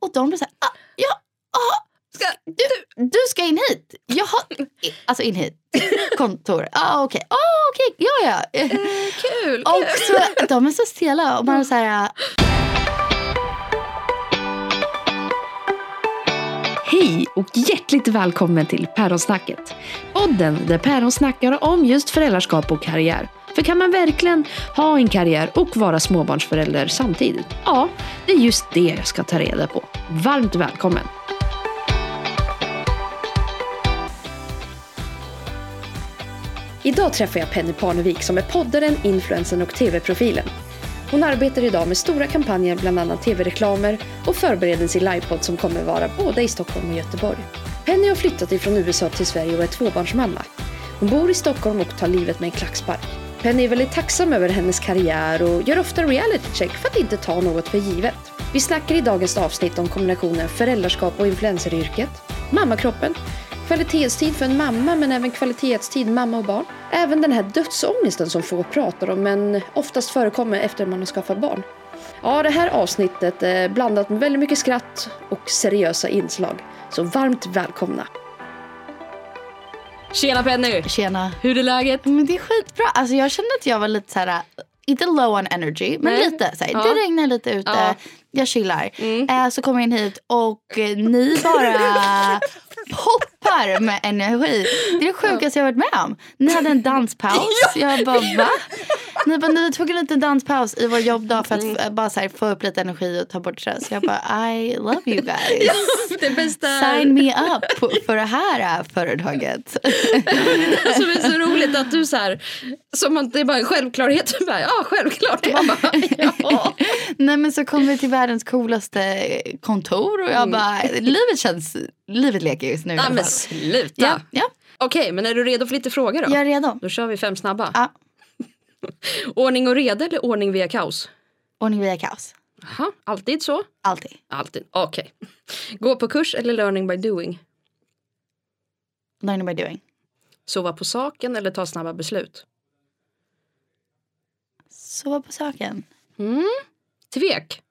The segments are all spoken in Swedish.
Och de blir så här, ah, ja, ah, Ska, du, du ska in hit. Jaha, i- alltså in hit. Kontor. Ah, okej, ah, okej, ja ja. eh, kul! Och så, de är så stela och man är så här, Hej och hjärtligt välkommen till Päronsnacket. Podden där päron snackar om just föräldraskap och karriär. För kan man verkligen ha en karriär och vara småbarnsförälder samtidigt? Ja, det är just det jag ska ta reda på. Varmt välkommen! Idag träffar jag Penny Parnevik som är poddaren, influensen och tv-profilen. Hon arbetar idag med stora kampanjer, bland annat tv-reklamer och förbereder sin livepodd som kommer vara både i Stockholm och Göteborg. Penny har flyttat ifrån USA till Sverige och är tvåbarnsmamma. Hon bor i Stockholm och tar livet med en klackspark. Penny är väldigt tacksam över hennes karriär och gör ofta reality check för att inte ta något för givet. Vi snackar i dagens avsnitt om kombinationen föräldraskap och influenceryrket, mammakroppen, kvalitetstid för en mamma men även kvalitetstid mamma och barn. Även den här dödsångesten som få pratar om men oftast förekommer efter man har skaffat barn. Ja, det här avsnittet är blandat med väldigt mycket skratt och seriösa inslag. Så varmt välkomna! Tjena Penny! tjena. Hur är läget? Men det är skitbra. Alltså jag kände att jag var lite så här, inte low on energy, men Nej. lite. Så här, Ja. Det regnar lite ute, Ja. jag chillar. Mm. Eh, så kommer jag in hit och eh, ni bara poppar med energi. Det är det sjukaste jag varit med om. Ni hade en danspaus. Jag bara va? Ni bara, ni tog en liten danspaus i vår jobbdag för att Mm. bara här, få upp lite energi och ta bort stress. Jag bara I love you guys. Det bästa Sign me up för det här eh, företaget. Alltså, det är så roligt att du så här, som att det är bara en självklarhet. Du bara, ja, självklart. Och Man bara, ja. Nej men så kom vi till världens coolaste kontor och jag bara, livet känns, livet leker just nu. Nej men sluta. ja, ja, Okej, men är du redo för lite frågor då? jag är redo. Då kör vi fem snabba. Ja. Ordning och reda eller ordning via kaos? Ordning via kaos. Aha, alltid så? Alltid. Alltid. Okej. Gå på kurs eller learning by doing? Learning by doing. Sova på saken eller ta snabba beslut? Sova på saken. Mm. Tvek?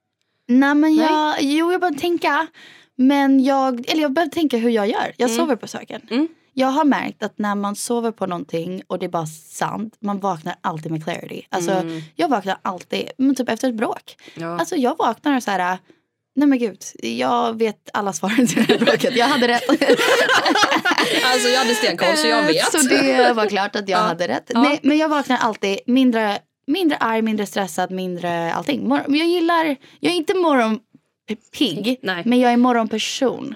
Nej men Nej. jag, jo jag behöver tänka. Men jag, eller jag behöver tänka hur jag gör. Jag Mm. sover på saken. Mm. Jag har märkt att när man sover på någonting och det är bara sant, man vaknar alltid med clarity. Alltså Mm. jag vaknar alltid, men typ efter ett bråk. Ja. Alltså jag vaknar och så här, nej men gud, jag vet alla svaren till det här bråket. Jag hade rätt. Alltså jag hade stenkoll så jag vet. Så det var klart att jag Ja. hade rätt. Ja. Nej, men jag vaknar alltid mindre, mindre arg, mindre stressad, mindre allting. Jag gillar, jag är inte morgonpigg, Nej. men jag är morgonperson.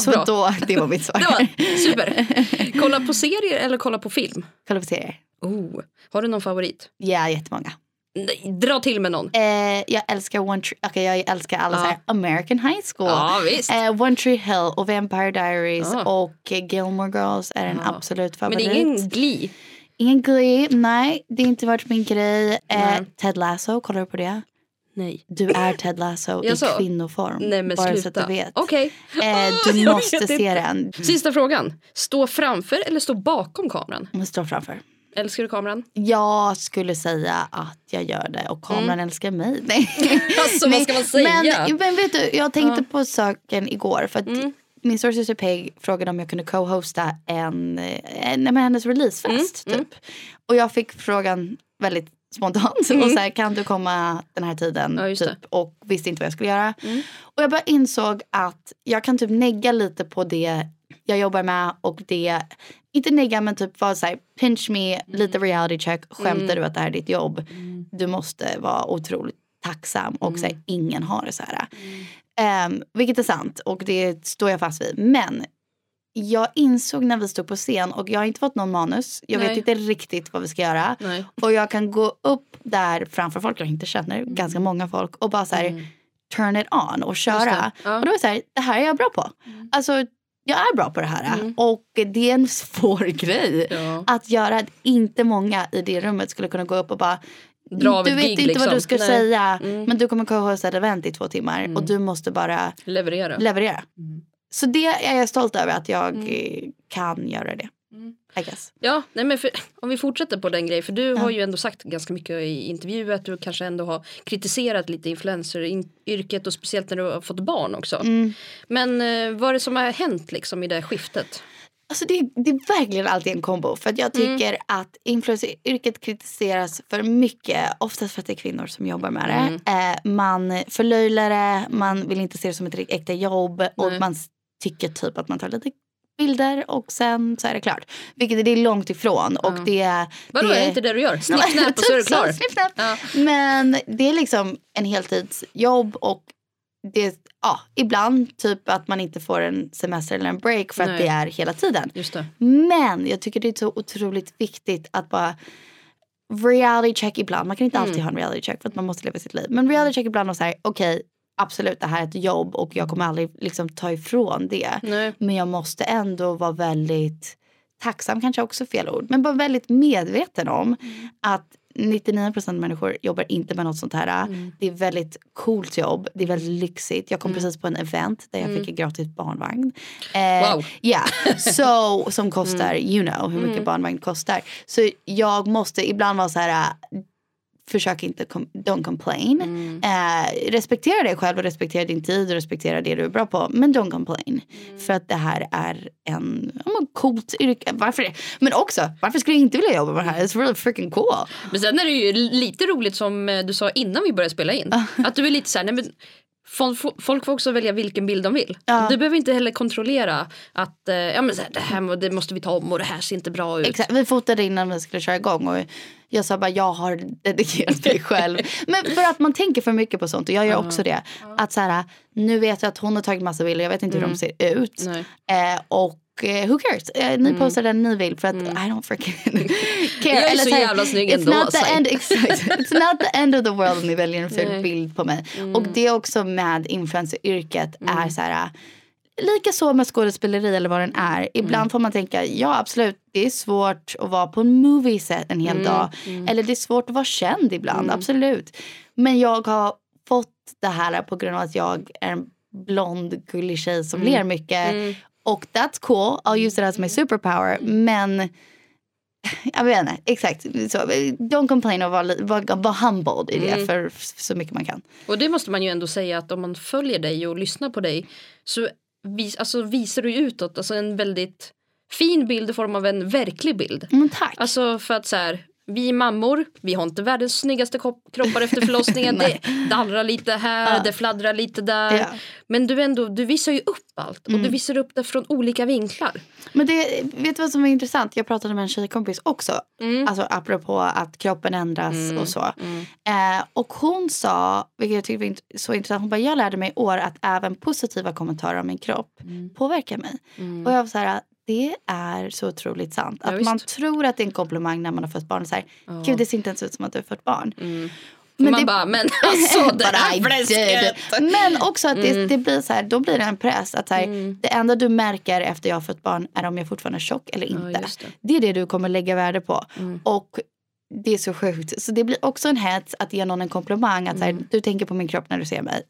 Så bra. då, det var mitt svar. Det var, super. Kolla på serier eller kolla på film? Kolla på serier. Oh. Har du någon favorit? Ja, jättemånga. Nej, dra till med någon. Eh, jag älskar One Tree, okay, jag älskar alla Ja. så här American High School. Ja, visst. Eh, One Tree Hill och Vampire Diaries Ja. och Gilmore Girls är en absolut Men favorit. det är ingen Glee. Ingen Glee, nej. Det har inte varit min grej. Eh. Ted Lasso, kollar du på det? Nej. Du är Ted Lasso i kvinnoform. Nej men bara så sluta. att du vet. Okej. Eh, Ah, du jag måste se inte. den. Sista frågan. Stå framför eller stå bakom kameran? Står framför. Älskar du kameran? Jag skulle säga att jag gör det och kameran älskar mig. Nej. Alltså vad ska man säga? Men, men vet du, jag tänkte Ja. på saken igår. För Mm. Min storasyster Peg frågade om jag kunde co-hosta en, en, med hennes releasefest. Mm, Typ. Och jag fick frågan väldigt spontant. Och så här, kan du komma den här tiden? Ja, typ, och visste inte vad jag skulle göra. Mm. Och jag bara insåg att jag kan typ negga lite på det jag jobbar med och det, inte negga men typ vara såhär pinch me, lite reality check, skämtar Mm. du att det här är ditt jobb? Du måste vara otroligt tacksam och Mm. så här, ingen har det så här. Ehm, vilket är sant och det står jag fast vid. Men jag insåg när vi stod på scen och jag har inte fått någon manus. Jag vet Nej. inte riktigt vad vi ska göra. Nej. Och jag kan gå upp där framför folk jag inte känner, ganska många folk och bara så här turn it on och köra. Mm. Ja. Och då är det så här, det här är jag bra på. Alltså jag är bra på det här. Mm. Och det är en svår grej. Ja. Att göra att inte många i det rummet skulle kunna gå upp och bara Dra du vet gig, inte vad liksom. du ska Nej. säga Mm. men du kommer co-hosta ett event i två timmar och du måste bara Leverera. leverera. Mm. Så det är jag stolt över att jag Mm. kan göra det. Mm. Ja, nej men för, om vi fortsätter på den grejen. För du har ju ändå sagt ganska mycket i intervjuer att du kanske ändå har kritiserat lite influencer-yrket och speciellt när du har fått barn också. Mm. Men eh, vad är det som har hänt liksom i det skiftet? Alltså det, det är verkligen alltid en kombo. För att jag tycker att influenceryrket kritiseras för mycket. Oftast för att det är kvinnor som jobbar med det. Eh, man förlöjlar det, man vill inte se det som ett äkta jobb. Och Nej. man s- tycker typ att man tar lite bilder och sen så är det klart. Vilket det är långt ifrån. Och det, Vadå, det är inte det du gör? Snipp, snäpp och så är du Typ så, klar. snipp, snäpp. Ja. Men det är liksom en heltidsjobb och det, ja, ibland typ att man inte får en semester eller en break för Nej. att det är hela tiden. Det. Men jag tycker det är så otroligt viktigt att bara reality check ibland. Man kan inte alltid ha en reality check för att man måste leva sitt liv. Men reality check ibland och säga okej absolut det här är ett jobb och jag kommer aldrig liksom ta ifrån det. Nej. Men jag måste ändå vara väldigt tacksam, kanske också fel ord, men bara väldigt medveten om att 99% av människor jobbar inte med något sånt här. Det är väldigt coolt jobb, det är väldigt lyxigt. Jag kom precis på en event där jag fick en gratis barnvagn. Eh, Wow. Ja, so, som kostar, you know hur mycket barnvagn kostar. Så jag måste ibland vara så här, försök inte, don't complain. Eh, respektera dig själv och respektera din tid och respektera det du är bra på. Men don't complain. För att det här är en coolt yrke. Varför det? Men också, varför skulle jag inte vilja jobba med det här? It's really freaking cool. Men sen är det ju lite roligt som eh, du sa innan vi började spela in. Att du är lite så här, nej men folk, får också välja vilken bild de vill. Ja. Du behöver inte heller kontrollera att eh, ja, men så här, det här det måste vi ta om och det här ser inte bra ut. Exakt, vi fotade innan vi skulle köra igång och jag sa bara jag har dedikerat mig själv. Men för att man tänker för mycket på sånt och jag gör också det. Att så här, nu vet jag att hon har tagit massa bilder, jag vet inte hur de ser ut. Eh, och eh, who cares? Eh, ni postar den ni vill för att I don't freaking care. Jag är Eller så här, jävla snygg it's ändå, Not the säg. end, exakt. It's not the end of the world om ni väljer en ful bild på mig. Och det också med influenceryrket är så här Lika så med skådespeleri eller vad den är. Ibland får man tänka, ja absolut, det är svårt att vara på en movie set en hel dag. Eller det är svårt att vara känd ibland, absolut. Men jag har fått det här på grund av att jag är en blond gullig tjej som ler mycket. Och that's cool, I'll use it as my superpower. Men jag vet inte, exakt. Så, don't complain och var, var, var humbled i det för så mycket man kan. Och det måste man ju ändå säga att om man följer dig och lyssnar på dig så vis, alltså, visar du utåt alltså, en väldigt fin bild i form av en verklig bild. Men tack. Alltså för att så här, vi mammor, vi har inte världens snyggaste kroppar efter förlossningen. det dallrar lite här, det fladdrar lite där. Ja. Men du, ändå, du visar ju upp allt och du visar upp det från olika vinklar. Men det, vet du vad som är intressant? Jag pratade med en tjejkompis också. Mm. Alltså apropå att kroppen ändras och så. Eh, och hon sa, vilket jag tyckte var så intressant. Hon bara, jag lärde mig i år att även positiva kommentarer om min kropp Mm. påverkar mig. Och jag var så här, det är så otroligt sant. Ja, Att visst. man tror att det är en komplimang när man har fött barn. Så här, Gud det ser inte ens ut som att du har fött barn. Men man det- bara, men alltså det här fläsket. Men också att det, Mm. det blir så här, då blir det en press. Att så här, Det enda du märker efter jag har fött barn är om jag fortfarande är tjock eller inte. just det. Mm. det. är det du kommer lägga värde på. Och det är så sjukt. Så det blir också en hets att ge någon en komplimang. Att så här, du tänker på min kropp när du ser mig.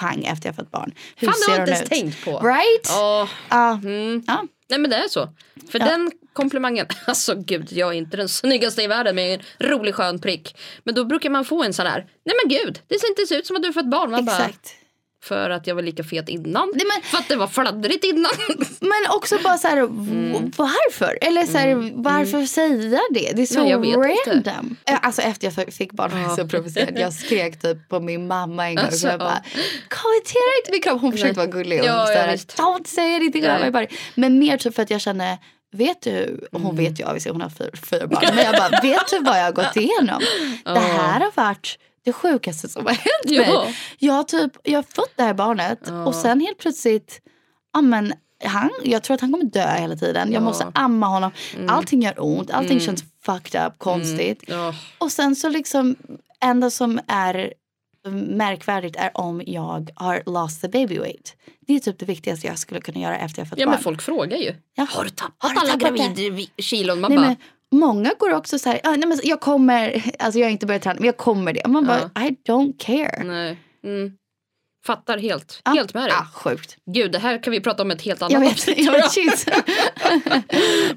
Pang efter jag har fött barn. Hur Mm. Fan, det har ser jag inte hon ens ut? tänkt på. Right? Ja, Ja. mm. Ja. Nej men det är så. För den komplimangen, alltså gud jag är inte den snyggaste i världen med en rolig skön prick. Men då brukar man få en sån här, nej men gud det ser inte ut som att du fått barn. Man bara, Exakt. För att jag var lika fet innan. Nej, men- För att det var fladdrigt innan. Men också bara så här, v- varför? Eller så här, varför säga det? Det är så Nej, vet inte. random. Eh, Alltså efter jag fick barn var jag så provocerad. Jag skrek typ på min mamma en gång. Alltså, så jag bara, ja. kommentera inte min kropp. Hon försökte vara gullig. Och Ja, så ja, här. Don't say anything about body. Men mer typ för att jag känner, vet du, och Mm. hon vet ju obviously, hon har fyra, fyra barn. Men jag bara, vet du vad jag har gått igenom? Det här har varit det sjukaste som har hänt Ja. mig. Jag typ, jag har fått det här barnet och sen helt plötsligt, ja men han, jag tror att han kommer dö hela tiden. Jag måste amma honom. Allting gör ont, allting känns fucked up, konstigt. Ja. Och sen så liksom, enda som är märkvärdigt är om jag har lost the baby weight. Det är typ det viktigaste jag skulle kunna göra efter jag fått ja barn. men folk frågar ju. Ja. Har du tappat alla gravidkilon? Man Nej, bara, men, många går också så här, ah, nej, men jag kommer, alltså jag har inte börjat träna men jag kommer det. Man bara, I don't care. nej. Mm. Fattar helt, Ja. helt med dig. Ah, sjukt. Gud det här kan vi prata om ett helt annat Jag vet, avsnitt. jag vet.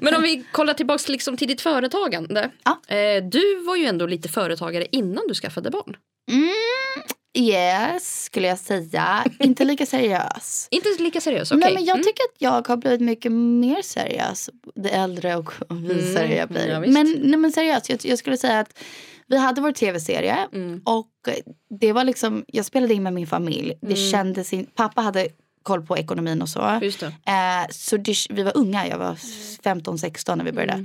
Men om vi kollar tillbaka liksom till ditt företagande. Ja. Eh, du var ju ändå lite företagare innan du skaffade barn. Mm, yes, skulle jag säga. Inte lika seriös. Inte lika seriös, okej. Nej, men jag Mm. tycker att jag har blivit mycket mer seriös det äldre och visare Mm, jag blir. ja, men, nej, men seriöst, jag, jag skulle säga att vi hade vår tv-serie Mm. och det var liksom, jag spelade in med min familj. Det Mm. kändes in, pappa hade koll på ekonomin och så. Just det. Eh, så det, vi var unga, jag var 15-16 när vi började.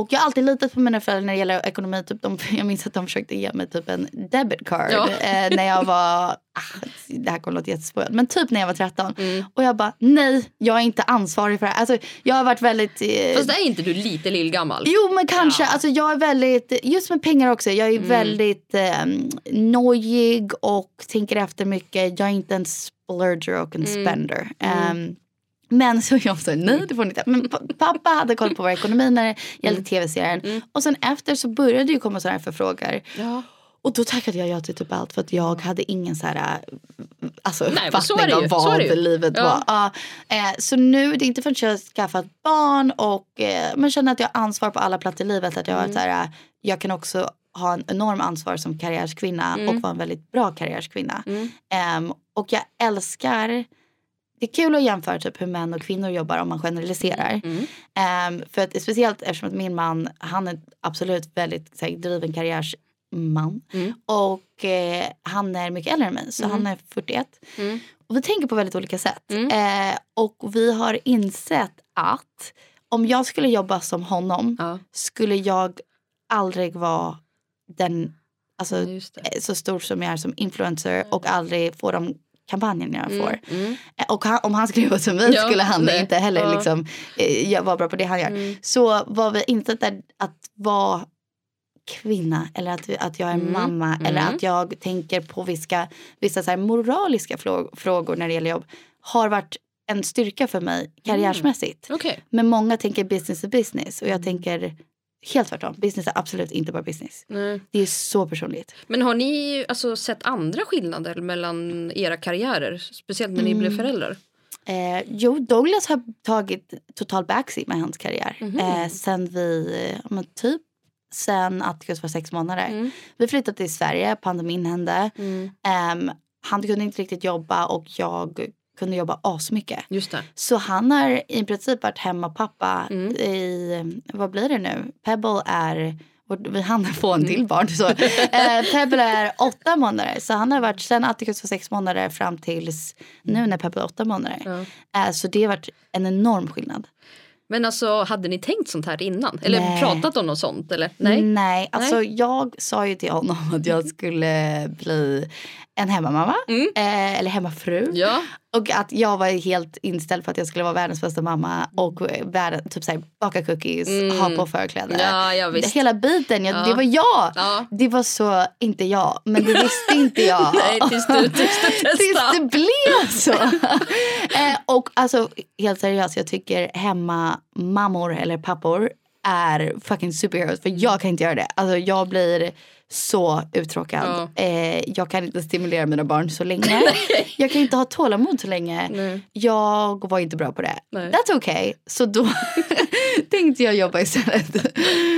Och jag har alltid litat på mina föräldrar när det gäller ekonomi. Typ de, jag minns att de försökte ge mig typ en debit card Ja. eh, när jag var, ah, det här kommer låta jättespårat, men typ när jag var 13. Mm. Och jag bara, nej, jag är inte ansvarig för det här. Alltså, jag har varit väldigt... Eh, Fast är inte du lite lillgammal? Jo men kanske, Ja. alltså jag är väldigt, just med pengar också, jag är Mm. väldigt eh, nojig och tänker efter mycket. Jag är inte en splurger och en Mm. spender. Ehm, men så jag sa nej det får ni inte. Men pa- pappa hade koll på vår ekonomi när det gällde tv-serien. Mm. Och sen efter så började ju komma sådana här förfrågningar. Ja. Och då tackade jag ja till typ allt för att jag hade ingen så här, alltså, Nej, men uppfattning det av vad det livet Ja. var. Ja, eh, så nu, det är inte förrän jag har skaffat barn och eh, man känner att jag har ansvar på alla plattor i livet. Att jag, Mm. så här, jag kan också ha en enorm ansvar som karriärskvinna Mm. och vara en väldigt bra karriärskvinna. Mm. Ehm, och jag älskar, det är kul att jämföra typ hur män och kvinnor jobbar om man generaliserar. Mm. Ehm, för att, speciellt eftersom att min man, han är absolut väldigt här, driven karriärsman. Mm. Och eh, han är mycket äldre än mig, så Mm. han är 41. Mm. Och vi tänker på väldigt olika sätt. Eh, och vi har insett att om jag skulle jobba som honom Ja, skulle jag aldrig vara den, alltså eh, så stor som jag är som influencer och aldrig få de kampanjerna jag får. Mm. Mm. Eh, Och han, om han skulle jobba som vi Ja, skulle han nej. inte heller Ja. liksom, eh, vara bra på det han gör. Mm. Så vad vi insett är att vara kvinna eller att, att jag är Mm, mamma mm. eller att jag tänker på vissa, vissa så moraliska frå- frågor när det gäller jobb har varit en styrka för mig karriärsmässigt. Okej. Men många tänker business är business Mm. och jag tänker helt tvärtom. Business är absolut inte bara business. Nej. Det är så personligt. Men har ni alltså sett andra skillnader mellan era karriärer? Speciellt när ni Mm. blev föräldrar? Eh, jo, Douglas har tagit total backseat med hans karriär. Mhm. Eh, sen vi, men typ sen Atticus var sex månader. Mm. Vi flyttade till Sverige, pandemin hände. Mm. Ehm, han kunde inte riktigt jobba och jag kunde jobba asmycket. Just det. Så han har i princip varit hemma pappa Mm. i, vad blir det nu? Pebble är, vi hann få en Mm. till barn. Så. Eh, Pebble är åtta månader. Så han har varit sen Atticus var sex månader fram tills nu när Pebble är åtta månader. Ja. Eh, så det har varit en enorm skillnad. Men alltså hade ni tänkt sånt här innan? Eller Nej. pratat om något sånt? Eller? Nej. Nej, alltså jag sa ju till honom att jag skulle bli en hemmamamma. Mm. Eh, eller hemmafru. Ja. Och att jag var helt inställd på att jag skulle vara världens bästa mamma och världen, typ såhär, baka cookies, Mm. ha på förkläde. Ja, ja, visst. Hela biten, jag, Ja. det var jag. Ja. Det var så, inte jag, men det visste inte jag. Nej, tills du, tills du Tills det blev så. eh, och alltså helt seriöst, jag tycker hemma mammor eller pappor är fucking superheroes. För jag kan inte göra det. Alltså jag blir så uttråkad. Eh, jag kan inte stimulera mina barn så länge. jag kan inte ha tålamod så länge. Nej. Jag var inte bra på det. Nej. That's okay. Så då tänkte jag jobba istället.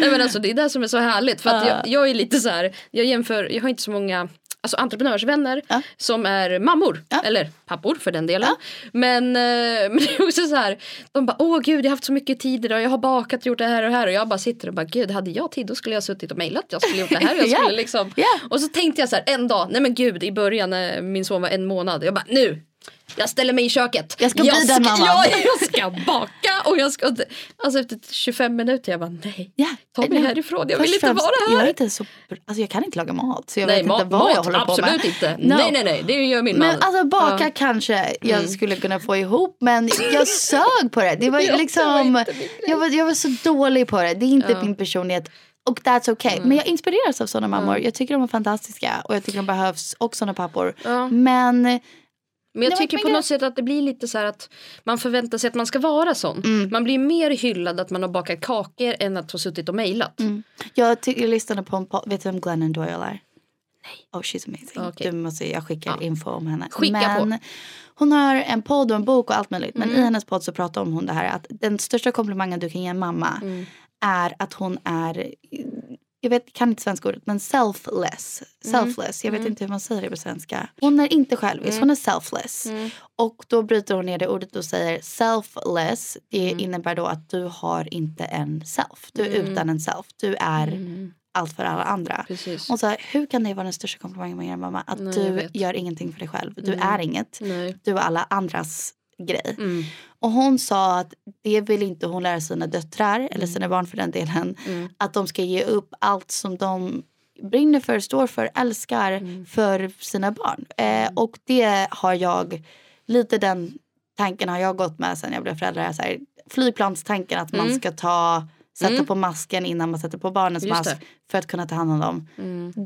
Nej men alltså det är det som är så härligt. För att Ja. jag, jag är lite så här, jag jämför, jag har inte så många alltså entreprenörsvänner Ja. som är mammor. Ja. Eller pappor för den delen. Men, eh, men det är också så här, de bara åh gud jag har haft så mycket tid idag, jag har bakat och gjort det här och det här. Och jag bara sitter och bara gud hade jag tid då skulle jag suttit och mejlat, jag skulle gjort det här. Jag Ja. skulle liksom. Ja. Och så tänkte jag så här en dag, nej men gud i början när min son var en månad. Jag bara nu jag ställer mig i köket. Jag ska bli den mamman. Ja, jag ska baka och jag ska... Alltså efter 25 minuter jag bara nej. Ja. Ta mig härifrån, jag vill inte främst, vara Jag, är här. inte så, alltså jag kan inte laga mat. Så jag nej, vet mat, inte vad jag mat håller på med. absolut inte. No. Nej, nej, nej, det gör min man. Men alltså baka. Mm. kanske jag skulle kunna få ihop men jag sög på det. Det var Ja, det var liksom, grej. jag, var, jag var så dålig på det. Det är inte. Mm. min personlighet. Och that's okay. Men jag inspireras av sådana mammor. Jag tycker de är fantastiska och jag tycker de behövs och sådana pappor. Men Men jag Nej, tycker men på grej- något sätt att det blir lite så här att man förväntar sig att man ska vara sån. Mm. Man blir mer hyllad att man har bakat kakor än att ha suttit och mejlat. mm, jag, ty- jag lyssnade på en podd. Vet du vem Glennon Doyle är? Nej. Oh she's amazing. Okej. Du måste, jag skickar Ja. info om henne. Skicka Men på. hon har en podd och en bok och allt möjligt. Men i hennes podd så pratar hon om det här att den största komplimangen du kan ge en mamma är att hon är jag vet, kan inte svenska ordet, men selfless. Selfless, jag vet inte hur man säger det på svenska. Hon är inte självisk, hon är selfless. Och då bryter hon ner det ordet och säger selfless. Det innebär då att du har inte en self. Du är utan en self. Du är allt för alla andra. Precis. Så här, hur kan det vara den största komplimangen man ger mamma? Att Nej, du gör ingenting för dig själv. Du är inget. Nej. Du är alla andras grej. Mm. Och hon sa att det vill inte hon lära sina döttrar, eller sina barn för den delen. Mm. Att de ska ge upp allt som de brinner för, står för, älskar Mm. för sina barn. Eh, och det har jag, lite den tanken har jag gått med sen jag blev förälder. Så här, flygplanstanken att man Mm. ska ta Sätta på masken innan man sätter på barnens mask. Mm. för att kunna ta hand om dem.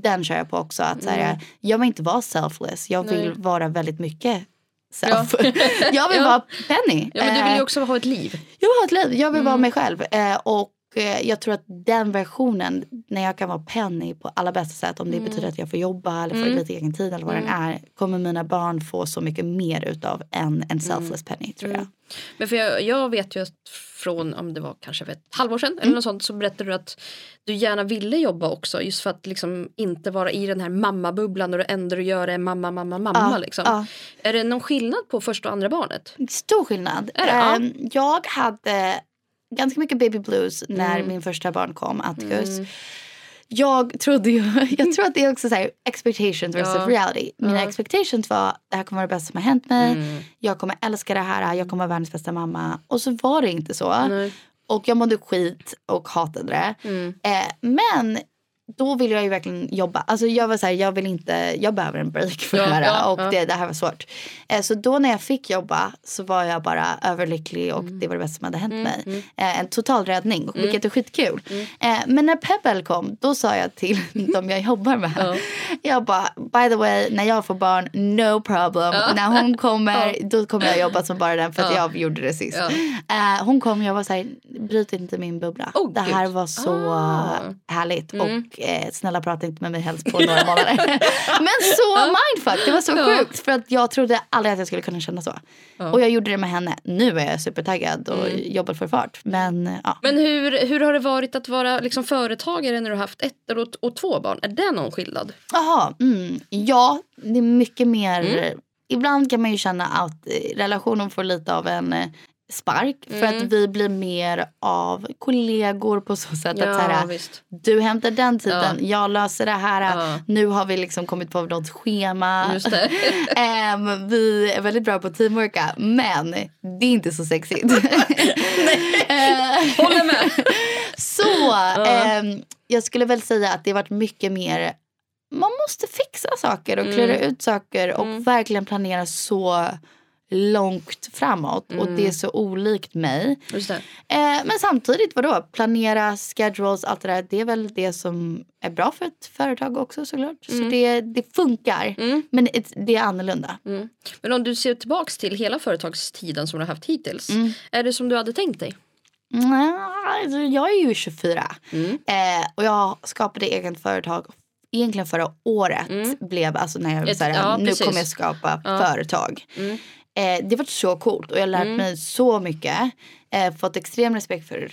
Den kör jag på också. Att så här, Jag vill inte vara selfless. Jag vill Nej. vara väldigt mycket self. Ja. jag vill Ja. vara Penny. Ja, men du vill Eh, ju också ha ett liv. jag vill ha ett liv. Jag vill Mm. vara mig själv. Eh, och eh, jag tror att den versionen, när jag kan vara Penny på alla bästa sätt, om det Mm. betyder att jag får jobba eller får lite egen tid eller vad den är, kommer mina barn få så mycket mer utav än Mm. en selfless Penny tror jag. Men för jag, jag vet ju att från, om det var kanske för ett halvår sedan Mm. eller något sånt så berättade du att du gärna ville jobba också just för att liksom inte vara i den här mammabubblan och det enda du gör är mamma, mamma, mamma. Ja, liksom. ja. Är det någon skillnad på första och andra barnet? Stor skillnad. Är det? Ja. Ehm, Jag hade ganska mycket baby blues när min första barn kom, Atticus. Jag trodde ju, jag tror att det är också så här expectations versus Ja. reality. Mina Ja. expectations var det här kommer vara det bästa som har hänt mig. Mm. Jag kommer älska det här, jag kommer vara världens bästa mamma. Och så var det inte så. Nej. Och jag mådde skit och hatade det. Mm. Eh, men då ville jag ju verkligen jobba. Alltså jag var så här, jag vill inte, jag behöver en break för Ja, det här. ja, och ja. Det, det här var svårt. Eh, så då när jag fick jobba så var jag bara överlycklig och det var det bästa som hade hänt mig. Eh, en total räddning, vilket är skitkul. Eh, men när Pebble kom, då sa jag till de jag jobbar med. Ja. Jag bara, by the way, när jag får barn, no problem. När hon kommer, då kommer jag jobba som bara den för att Ja. jag gjorde det sist. Eh, hon kom jag var så här, bryt inte min bubbla. Oh, det här Gud. var så Ah. härligt. Mm. Och eh, snälla prata inte med mig helst på några månader. Men så mindfuck, det var så Ja. sjukt. För att jag trodde aldrig att jag skulle kunna känna så. Och jag gjorde det med henne. Nu är jag supertaggad och jobbar för fart. Men ja. Mm. Men hur, hur har det varit att vara liksom företagare när du har haft ett och, och två barn? Är det någon skillnad? Jaha, mm. ja det är mycket mer. Mm. Ibland kan man ju känna att eh, relationen får lite av en eh, spark. För Mm. att vi blir mer av kollegor på så sätt att så här, visst. du hämtar den tiden, jag löser det här. Ja. Nu har vi liksom kommit på något schema. Ehm, vi är väldigt bra på teamworka men det är inte så sexigt. Eh, Håller med. så ehm, jag skulle väl säga att det har varit mycket mer man måste fixa saker och klura ut saker och verkligen planera så långt framåt och det är så olikt mig. Eh, men samtidigt, vadå? Planera, schedules, allt det där. Det är väl det som är bra för ett företag också såklart. Så det, det funkar. Men ett, det är annorlunda. Mm. Men om du ser tillbaks till hela företagstiden som du har haft hittills. Mm. Är det som du hade tänkt dig? Nej, alltså, jag är ju 24 Mm. eh, och jag skapade eget företag egentligen förra året. Blev, alltså när jag Mm. Ett- så här, ja, nu kommer jag skapa Ja. företag. Mm. Eh, det var så coolt och jag har lärt mig så mycket. Eh, fått extrem respekt för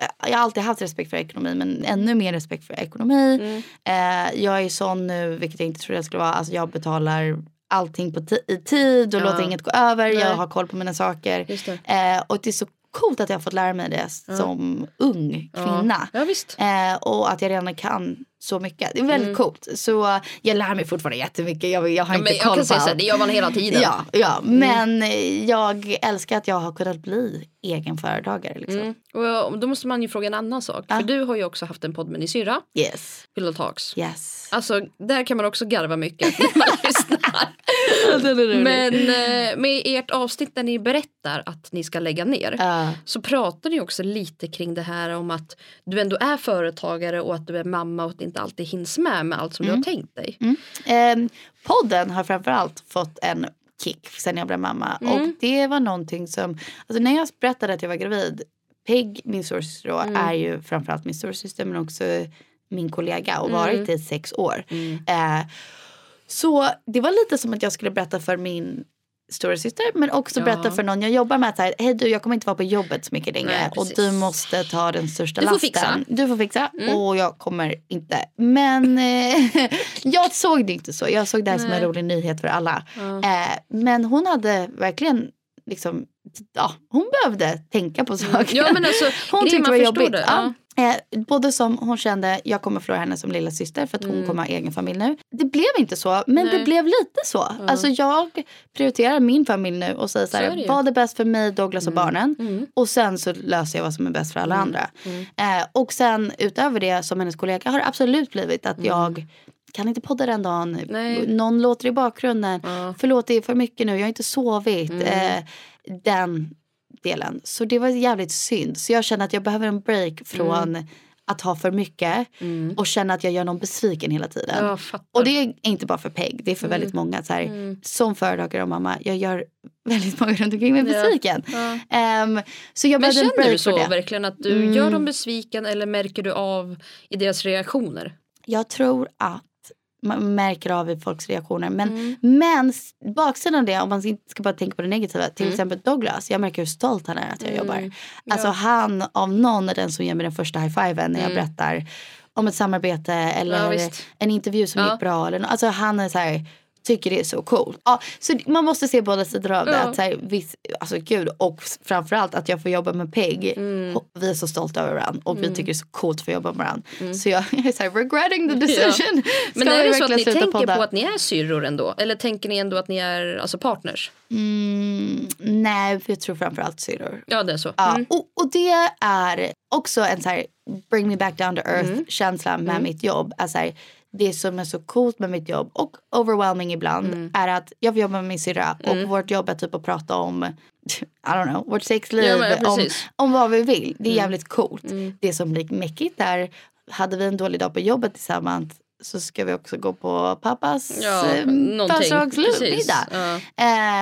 eh, jag har alltid haft respekt för ekonomi men ännu mer respekt för ekonomi. Mm. Eh, jag är sån nu, vilket jag inte trodde jag skulle vara. Alltså jag betalar allting på i tid och Ja. låter inget gå över. Nej. Jag har koll på mina saker. Eh, och det är så coolt att jag har fått lära mig det som ung kvinna. Ja, visst. Eh, och att jag redan kan så mycket. Det är väldigt coolt. Så jag lär mig fortfarande jättemycket. Jag, jag har Ja, inte men jag koll kan på säga så här, allt. det gör man hela tiden. Ja, ja. men eh, jag älskar att jag har kunnat bli egenföretagare. Liksom. Mm. Och då måste man ju fråga en annan sak. Ja. För du har ju också haft en podd med din syrra, Yes. Pillow Talks. Yes. Alltså där kan man också garva mycket när man lyssnar. Men eh, med ert avsnitt där ni berättar att ni ska lägga ner. Ja. Så pratar ni också lite kring det här om att du ändå är företagare och att du är mamma och att det inte alltid hinns med med allt som du har tänkt dig. Ehm, podden har framförallt fått en kick sen jag blev mamma. Mm. Och det var någonting som, alltså när jag berättade att jag var gravid, Peg, min storasyster då, Mm. är ju framförallt min storasyster men också min kollega och Mm. varit det i sex år. Eh, så det var lite som att jag skulle berätta för min stora syster men också Ja. berätta för någon jag jobbar med att hej du jag kommer inte vara på jobbet så mycket längre Nej, och du måste ta den största Du får lasten. fixa. Mm. Du får fixa och jag kommer inte. Men eh, jag såg det inte så. Jag såg det här som en Nej. rolig nyhet för alla. Ja. Eh, men hon hade verkligen liksom, ja hon behövde tänka på saker. Ja men alltså, Hon tyckte det var jobbigt. det. Ja. Eh, både som hon kände, jag kommer förlora henne som lilla syster för att hon Mm. kommer ha egen familj nu. Det blev inte så, men det Nej. blev lite så. Alltså jag prioriterar min familj nu och säger så Så är det här, vad är bäst för mig, Douglas och barnen? Mm. Och sen så löser jag vad som är bäst för alla andra. Mm. Eh, och sen utöver det som hennes kollega har det absolut blivit Mm. att jag kan inte podda den dagen. Nej. Någon låter i bakgrunden. Ja. Förlåt det är för mycket nu, jag har inte sovit. Mm. Eh, den delen. Så det var jävligt synd. Så jag känner att jag behöver en break från att ha för mycket Mm. och känna att jag gör någon besviken hela tiden. Och det är inte bara för Peg, det är för väldigt många. Så här, Mm. Som företagare och mamma, jag gör väldigt många runt omkring mig Ja. besviken. Ja. Ehm, så jag Men känner du så verkligen att du Mm. gör dem besviken eller märker du av i deras reaktioner? Jag tror att man märker av i folks reaktioner. Men, Mm. men baksidan av det, om man ska bara tänka på det negativa. Till Mm. exempel Douglas, jag märker hur stolt han är att jag Mm. jobbar. Ja. Alltså han av någon är den som ger mig den första high-fiven när jag Mm. berättar om ett samarbete eller Ja, en intervju som Ja. gick bra. Eller, alltså han är så här, tycker det är så coolt. Ja, så man måste se båda sidor av det. Ja. Att, så här, viss, alltså gud, och framförallt att jag får jobba med Peg. Mm. Vi är så stolta över varandra och vi tycker det är så coolt att få jobba med varandra. Så jag, är så här, regretting the decision. Mm. Men är det så att ni tänker podda? på att ni är syrror ändå? Eller tänker ni ändå att ni är alltså, partners? Mm, nej, jag tror framförallt syrror. Ja det är så. Ja, Mm. och, och det är också en så här bring me back down to earth Mm. känsla med mitt jobb. Här, det som är så coolt med mitt jobb och overwhelming ibland Mm. är att jag får jobba med min syrra och vårt jobb är typ att prata om I don't know, vårt sexliv, Ja, om, om vad vi vill. Det är jävligt coolt. Mm. Det som blir mäckigt är, hade vi en dålig dag på jobbet tillsammans så ska vi också gå på pappas Ja, eh, födelsedagsmiddag. Ja.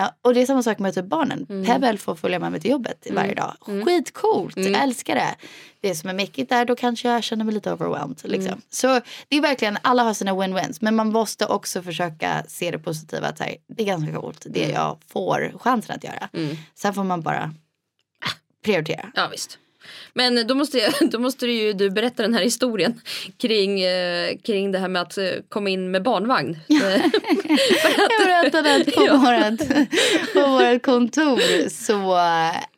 Eh, och det är samma sak med typ barnen. Mm. Pebble får följa med mig till jobbet varje dag. Skitcoolt, Mm. älskar det. Det som är mäckigt där, då kanske jag känner mig lite overwhelmed. Liksom. Mm. Så det är verkligen, alla har sina win-wins. Men man måste också försöka se det positiva. Att här, det är ganska coolt, det jag får chansen att göra. Mm. Sen får man bara prioritera. Ja visst. Men då måste, jag, då måste du ju du berätta den här historien kring, eh, kring det här med att eh, komma in med barnvagn. Jag berättade att på, vårat, på vårt kontor så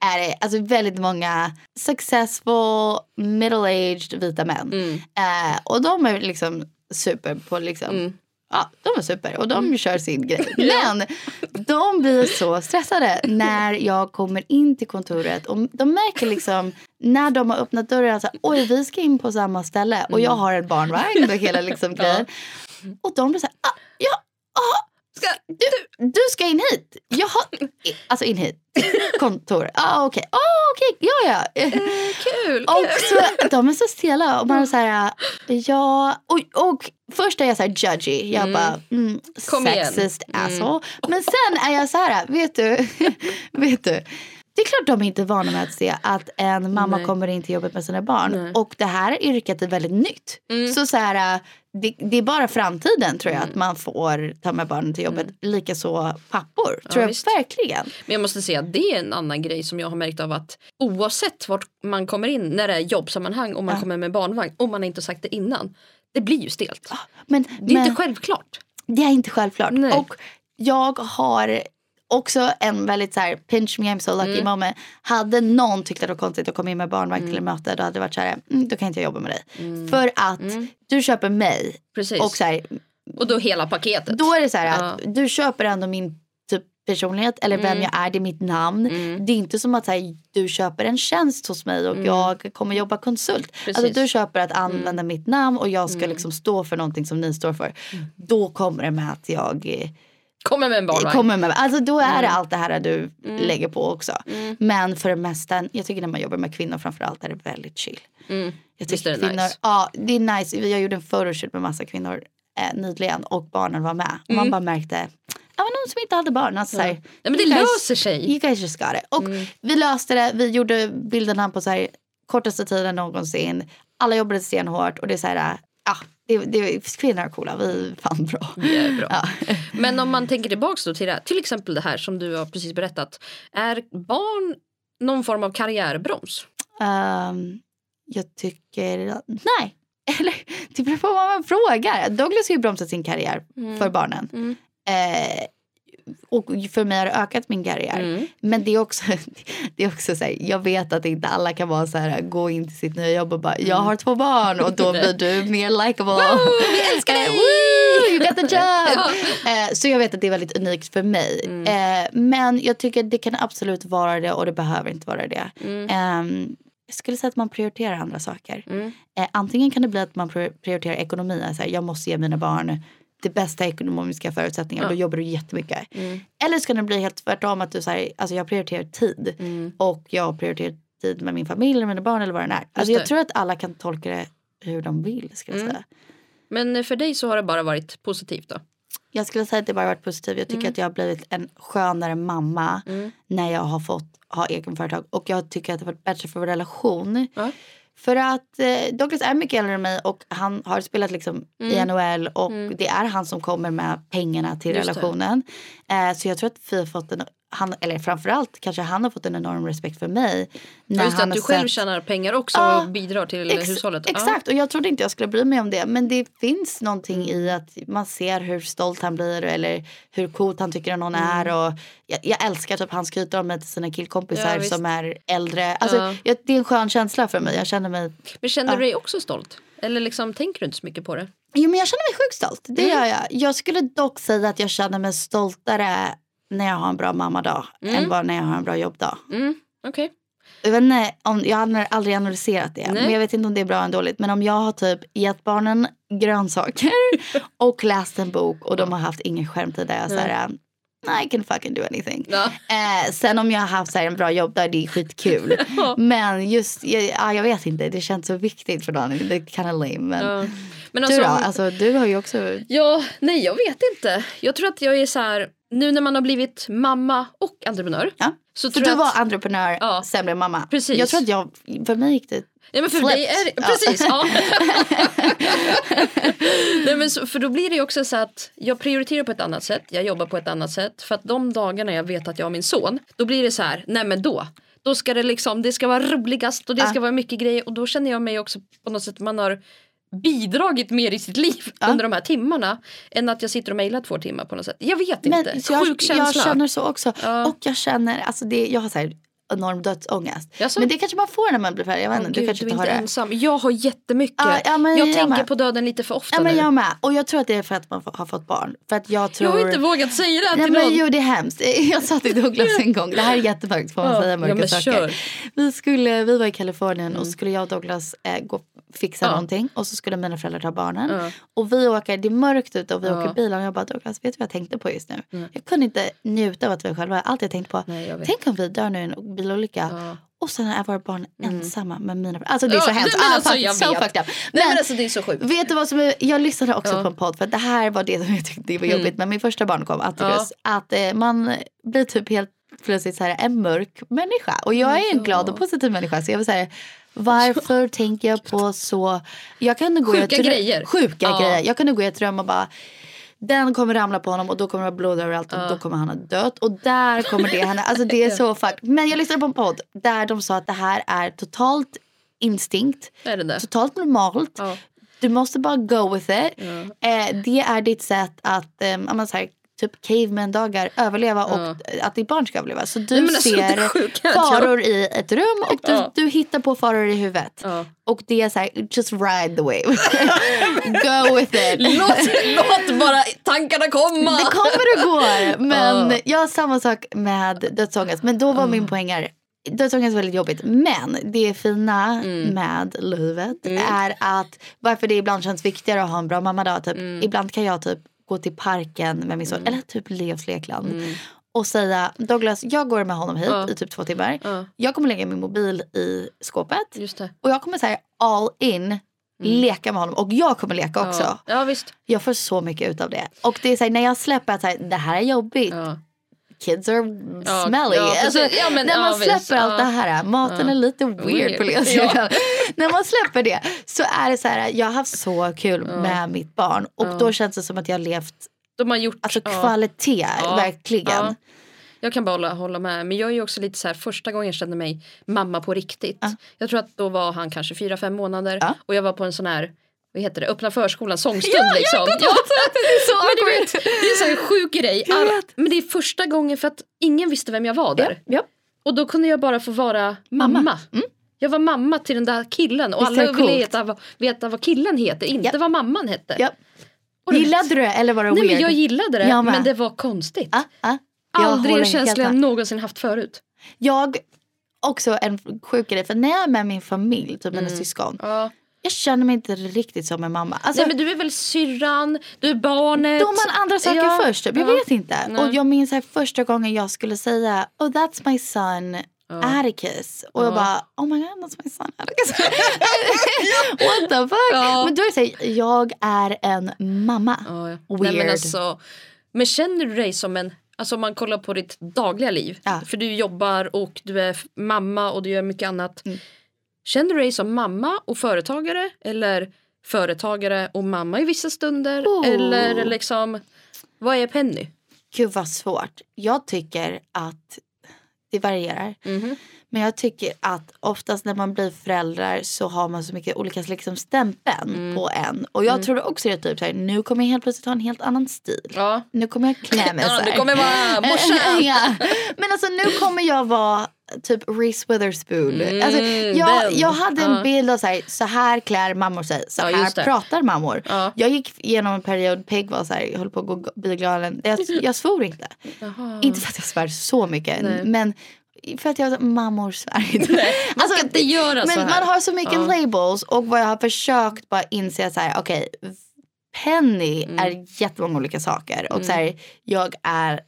är det alltså väldigt många successful middle-aged vita män. Mm. Eh, och de är liksom super på liksom Mm. Ja, de är super och de kör sin grej. Men de blir så stressade när jag kommer in till kontoret. Och de märker liksom när de har öppnat dörren att oj vi ska in på samma ställe. Och jag har en barnvagn och hela liksom grejen. Och de blir så här, ah, ja, ah, Ska, du, du ska in hit. Jag har, alltså in hit. Kontor. Ah, okej, ah, okej, ja ja. kul! Och så, de är så stela och man är så här, ja, och, och först är jag så här judgy. Jag Mm. bara, mm, Kom igen. sexist Mm. asshole. Men sen är jag så här, vet du, vet du. Det är klart de är inte vana med att se att en mamma Nej. kommer in till jobbet med sina barn. Nej. Och det här yrket är väldigt nytt. Mm. Så så här, det, det är bara framtiden tror jag att man får ta med barnen till jobbet. Likaså pappor, tror jag visst. verkligen. Men jag måste säga att det är en annan grej som jag har märkt av att oavsett vart man kommer in när det är jobbsammanhang och man Ja. kommer med barnvagn om man inte sagt det innan. Det blir ju stelt. Men, Det är men, inte självklart. Det är inte självklart. Nej. Och jag har också en väldigt så här pinch me I'm so lucky Mm. moment. Hade någon tyckt att det var konstigt att komma in med barnvagn till ett möte då hade det varit så här, mm, då kan inte jag jobba med dig. För att Mm. du köper mig Precis. och så här, Och då hela paketet. då är det så här Ja. att du köper ändå min typ personlighet eller vem Mm. jag är, det är mitt namn. Mm. Det är inte som att här, du köper en tjänst hos mig och jag kommer jobba konsult. Alltså du köper att använda mitt namn och jag ska Mm. liksom stå för någonting som ni står för. Då kommer det med att jag eh, Kommer med en barnvagn. kommer med. Alltså då är det allt det här du Mm. lägger på också. Mm. Men för det mesta, jag tycker när man jobbar med kvinnor framförallt är det väldigt chill. Mm. Jag tycker det kvinnor, nice. ja det är nice. Jag gjorde en photoshoot med massa kvinnor eh, nyligen och barnen var med. Man Mm. bara märkte, ja någon som inte hade barn. Alltså, så här, Ja, men det guys- löser sig. You guys just got it. Och Mm. vi löste det, vi gjorde bilderna på så här kortaste tiden någonsin. Alla jobbade stenhårt och det är så här, ja, det, det, kvinnor är coola, vi är fan bra. Är bra. Ja. Men om man tänker tillbaks då till det, till exempel det här som du har precis berättat. Är barn någon form av karriärbroms? Ehm, jag tycker, nej. Eller det beror på vad man frågar. Douglas har ju bromsat sin karriär för barnen. Mm. Eh, och för mig har det ökat min karriär. Mm. Men det är också, det är också så här, jag vet att inte alla kan vara så här, gå in till sitt nya jobb och bara, jag har två barn och då blir du mer likable. vi älskar dig! Eh, woo, you got the job! Ja. Eh, så jag vet att det är väldigt unikt för mig. Mm. Eh, men jag tycker det kan absolut vara det och det behöver inte vara det. Mm. Ehm, jag skulle säga att man prioriterar andra saker. Mm. Eh, antingen kan det bli att man pri- prioriterar ekonomi. Så här, jag måste ge mina barn det bästa ekonomiska förutsättningar. Ja. Då jobbar du jättemycket. Mm. Eller så kan det bli helt tvärtom. Att du säger, alltså jag prioriterar tid. Mm. Och jag prioriterar tid med min familj eller mina barn eller vad det är. Alltså det. jag tror att alla kan tolka det hur de vill. Ska jag, Mm. säga. Men för dig så har det bara varit positivt då? jag skulle säga att det bara varit positivt. Jag tycker att jag har blivit en skönare mamma Mm. när jag har fått ha egen företag. Och jag tycker att det har varit bättre för vår relation. Ja. För att eh, Douglas är mycket äldre än mig och han har spelat liksom i NHL och det är han som kommer med pengarna till Mm. Just relationen. Eh, så jag tror att vi har fått en, han, eller framförallt kanske han har fått en enorm respekt för mig. När Ja, just han att du själv sett- tjänar pengar också Ja, och bidrar till Ex- hushållet. Exakt, och jag trodde inte jag skulle bry mig om det. Men det finns någonting i att man ser hur stolt han blir eller hur coolt han tycker att någon Mm. är. Och jag, jag älskar typ han skryter om mig till sina killkompisar Ja, som är äldre. Alltså, Ja. jag, det är en skön känsla för mig. Jag känner mig, Men känner du dig också stolt? Eller liksom, tänker du inte så mycket på det? jo, men jag känner mig sjukt stolt. Det Mm. gör jag. Jag skulle dock säga att jag känner mig stoltare när jag har en bra mammadag Mm. än vad när jag har en bra jobbdag. Mm, Okej. Jag, vet inte om, jag har aldrig analyserat det. Nej. Men jag vet inte om det är bra eller dåligt. Men om jag har typ gett barnen grönsaker och läst en bok och de har haft ingen skärmtid där jag säger I can fucking do anything. Ja. Eh, sen om jag har haft så här, en bra jobb där det är skitkul. men just, ja, jag vet inte, det känns så viktigt för någon. Det är kind of lame. Men Ja. Men du alltså, då? Alltså, du har ju också... Ja, nej jag vet inte. Jag tror att jag är så här, nu när man har blivit mamma och entreprenör. Ja. Så För tror du jag var att, entreprenör, Ja. sen blev mamma. Precis. Jag tror att jag, för mig gick det ja, men för dig är flipped. det, Ja. precis. Ja. nej, men så, för då blir det ju också så att jag prioriterar på ett annat sätt. Jag jobbar på ett annat sätt. För att de dagarna jag vet att jag har min son. Då blir det så här, nej men då. Då ska det liksom, det ska vara roligast och det ska vara mycket grejer. Och då känner jag mig också på något sätt, man har bidragit mer i sitt liv Ja. under de här timmarna. Än att jag sitter och mejlar två timmar på något sätt. Jag vet inte. Men jag, Sjuk jag känsla. känner så också. Ja. Och jag känner, alltså det, jag har så här enorm dödsångest. Jaså? Men det kanske man får när man blir färdig. Jag vet inte, du kanske du inte har inte det. ensam. Jag har jättemycket. Ja, ja, men jag jag tänker med. på döden lite för ofta Ja, men nu. jag med. Och jag tror att det är för att man har fått barn. För att jag tror... Jag har inte vågat säga det Nej, till men någon. jo, det är hemskt. Jag sa till Douglas en gång, det här är jättemörkt, får man Ja, säga ja, mörka men saker. kör. Vi, skulle, vi var i Kalifornien och så skulle jag och Douglas eh, gå fixa Ja. någonting och så skulle mina föräldrar ta barnen. Ja. Och vi åker, det är mörkt ute och vi Ja. åker bil och jag bara Douglas, vet du vad jag tänkte på just nu? Jag kunde inte njuta av att vi var själva. Allt jag tänkte på, Nej, jag tänk om vi dör nu bilolycka. Ja. Och sen är våra barn ensamma med mina föräldrar. Alltså det är så Ja, hemskt. men alltså, jag so fucked up. Men- men alltså det är så sjukt. Vet du vad som är, jag lyssnade också Ja. Mm. på en podd för det här var det som jag tyckte var jobbigt när min första barn kom, Atticus. Att eh, man blir typ helt plötsligt så här, en mörk människa. Och jag är en Ja. glad och positiv människa så jag vill säga varför tänker jag på så, jag kunde gå Sjuka ett grejer. Sjuka Ja. grejer. Jag kunde gå i ett rum och bara den kommer ramla på honom och då kommer det vara blod överallt och då kommer han ha dött. Och där kommer det hända. Alltså det är så fuck. Men jag lyssnade på en podd där de sa att det här är totalt instinkt. Är det? Totalt normalt. Ja. Du måste bara go with it. Eh, det är ditt sätt att, men så här, typ caveman-dagar, överleva och att ditt barn ska överleva. Så du Nej, alltså, ser sjuka är att jag- faror i ett rum och du, Ja. du hittar på faror i huvudet. Ja. Och det är så här, just ride the wave. go with it. Låt, låt bara tankarna komma. Det kommer och går. Men Ja. jag har samma sak med dödsångest. Men då var min poäng här. Dödsångest är väldigt jobbigt. Men det fina Mm. med livet är att varför det ibland känns viktigare att ha en bra mammadag. Typ, Mm. Ibland kan jag typ gå till parken med min son. Eller typ Leos lekland. Och säga Douglas jag går med honom hit Mm. Ja. i typ två timmar. Ja. Jag kommer lägga min mobil i skåpet. Och jag kommer säga all in. Leka med honom och jag kommer leka också. Mm. Ja. ja visst. Jag får så mycket ut av det. Och det är så här, när jag släpper att så här, det här är jobbigt. Ja. Kids are Ja, smelly. ja, alltså, Ja, men- när man ja, släpper visst. allt Ja. det här, maten är lite weird, på det Ja. När man släpper det så är det så här, jag har haft så kul med mitt barn och då känns det som att jag har levt De har gjort... alltså ja. kvalitet, Ja. verkligen. Ja. Jag kan bara hålla, hålla med. Men jag är ju också lite så här första gången jag kände mig mamma på riktigt. Jag tror att då var han kanske fyra fem månader. Ja. Och jag var på en sån här, vad heter det, öppna förskolan sångstund liksom. Ja, så men du vet, det är en sån sjuk grej. Vet. men det är första gången för att ingen visste vem jag var där. Ja. Och då kunde jag bara få vara mamma. Jag var mamma till den där killen och Visst alla ville coolt? veta, vad- killen heter, inte Ja. vad mamman hette. Ja. Och Gillade du det eller var det Nej weird? men jag gillade det Jag men det var konstigt. Ah, ah. Aldrig en känsla jag någonsin haft förut. Jag, också en sjuk grej, för när jag är med min familj, typ mina syskon, Ja. Jag känner mig inte riktigt som en mamma. Alltså, Nej men du är väl syrran, du är barnet. Då man andra saker Ja, först. Jag ja. vet inte. Nej. Och jag minns här första gången jag skulle säga Oh that's my son Atticus. Och jag Ja. bara Oh my god that's my son Atticus. What the fuck. Ja. Men då är det så här, jag är en mamma. Ja, ja. Weird. Nej, men, alltså, men känner du dig som en, alltså om man kollar på ditt dagliga liv. Ja. För du jobbar och du är mamma och du gör mycket annat. Mm. Känner du dig som mamma och företagare eller företagare och mamma i vissa stunder? Oh. Eller liksom, vad är Penny? Gud vad svårt. Jag tycker att det varierar. Mhm. Men jag tycker att oftast när man blir föräldrar så har man så mycket olika liksom stämpeln Mm. på en. Och jag tror också det är typ så här, nu kommer jag helt plötsligt ha en helt annan stil. Ja. Nu kommer jag klä mig så Ja, här. du kommer vara morsan. ja. Men alltså nu kommer jag vara typ Reese Witherspoon. Mm, alltså, jag, den. jag hade en Ja. bild av så här, så här klär mammor sig, så Ja, här det. pratar mammor. Ja. Jag gick igenom en period, Peg var så här, höll på att gå biogralen. Jag, jag svor inte. Jaha. Inte för att jag svär så mycket, Nej. men för att jag mammor svär inte. Nej, man ska Alltså, inte göra så men här. man har så mycket Ja. labels och vad jag har försökt bara inse att så här, okej, Penny Mm. är jättemånga olika saker. Och så här, jag är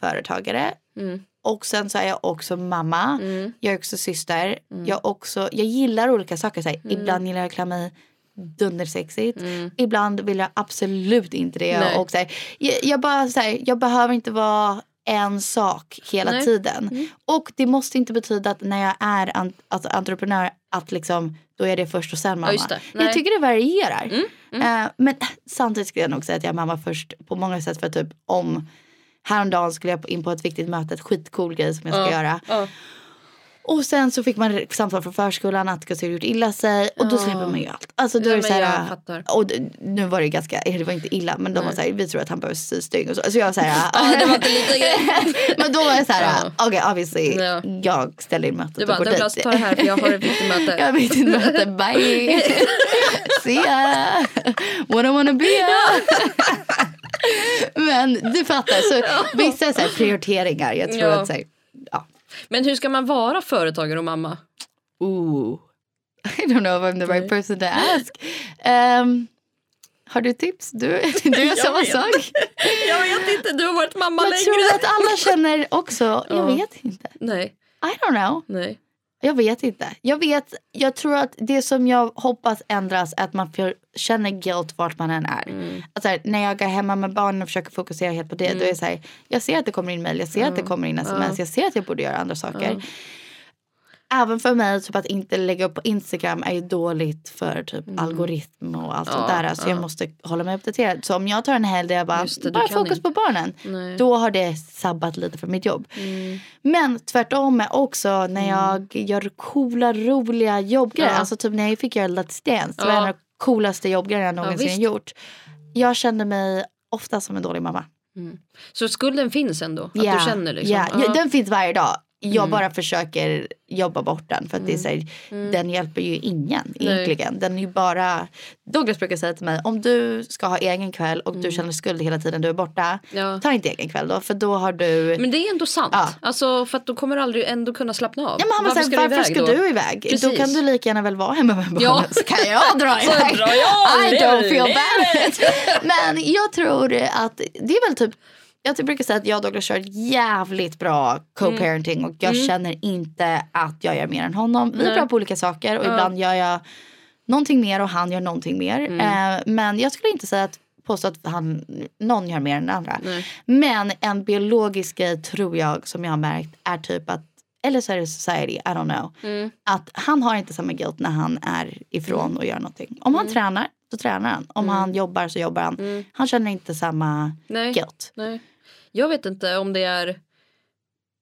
företagare Mm. Och sen så är jag också mamma. Mm. Jag är också syster. Jag, också, jag gillar olika saker. Så här, Ibland gillar jag mig dundersexigt. Mm. Ibland vill jag absolut inte det. Nej. Och så här, jag, jag, bara, så här, jag behöver inte vara en sak hela Nej. tiden. Och det måste inte betyda att när jag är an, alltså, entreprenör att liksom, då är det först och sen mamma. Nej. jag tycker det varierar. Mm, Eh, men samtidigt skulle jag nog säga att jag är mamma först på många sätt. För typ om häromdagen skulle jag in på ett viktigt möte, ett skitcool grej som jag ska göra. Och sen så fick man samtal från förskolan att hade gjort illa sig. Och då släpper man ju allt. Alltså då Ja, är så här, och nu var det ganska, det var inte illa men de var så här, vi tror att han behöver sy stygn och så. Så jag var så här, Ja, det var inte lite grej. men då var jag så här, Ja. okej obviously Ja. jag ställer in mötet Du och bara, går Douglas dit. ta det här för jag har ett viktigt möte. Jag vet inte möte, bye. See ya. What I wanna be. Men du fattar, så vissa så här prioriteringar. Jag tror Ja. att så här, ja. Men hur ska man vara företagare och mamma? Ooh. I don't know if I'm the right person to ask. Um, har du tips? Du, du gör Jag samma vet. sak. Jag vet inte, du har varit mamma längre. tror att alla känner också, jag Ja. vet inte. Nej, I don't know. nej. Jag vet inte. Jag vet, jag tror att det som jag hoppas ändras är att man för, känner guilt vart man än är. Mm. Alltså här, när jag är hemma med barnen och försöker fokusera helt på det. Då är det så här, jag ser att det kommer in mejl, jag ser att det kommer in sms, jag ser att jag borde göra andra saker. Även för mig, typ att inte lägga upp på Instagram är ju dåligt för typ algoritm och allt sånt Mm. Ja, där. Så jag ja. måste hålla mig uppdaterad. Så om jag tar en helg där jag bara, det, bara fokus inte. på barnen. Nej. Då har det sabbat lite för mitt jobb. Mm. Men tvärtom är också när jag gör coola, roliga jobbgrejer. Ja. Alltså typ när jag fick göra Let's Dance. Det var en av de coolaste jobbgrejerna jag någonsin gjort. Jag kände mig ofta som en dålig mamma. Så skulden finns ändå? Att Ja, du känner liksom? Ja. Ja, Den finns varje dag. Jag Mm. bara försöker jobba bort den. För att det är så här, den hjälper ju ingen egentligen. Den är ju bara... Douglas brukar säga till mig, om du ska ha egen kväll och Mm. du känner skuld hela tiden du är borta. Ja. Ta inte egen kväll då, för då har du... Men det är ändå sant. Ja. Alltså, för att då kommer du aldrig ändå kunna slappna av. Ja, men han var varför så här, varför iväg ska då? du iväg? Då kan du lika gärna väl vara hemma med barnen. Ja. Så kan jag dra iväg. drar jag, I don't feel bad. Men jag tror att det är väl typ jag brukar säga att jag och Douglas kör ett jävligt bra co-parenting och jag känner inte att jag gör mer än honom. Vi är Nej. bra på olika saker och ibland gör jag någonting mer och han gör någonting mer. Eh, men jag skulle inte säga att påstå att han, någon gör mer än den andra. Nej. Men en biologisk grej tror jag som jag har märkt är typ att, eller så är det society, I don't know. Mm. Att han har inte samma guilt när han är ifrån och gör någonting. Om han tränar så tränar han. Om han jobbar så jobbar han. Mm. Han känner inte samma Nej. guilt. Nej. Jag vet inte om det är...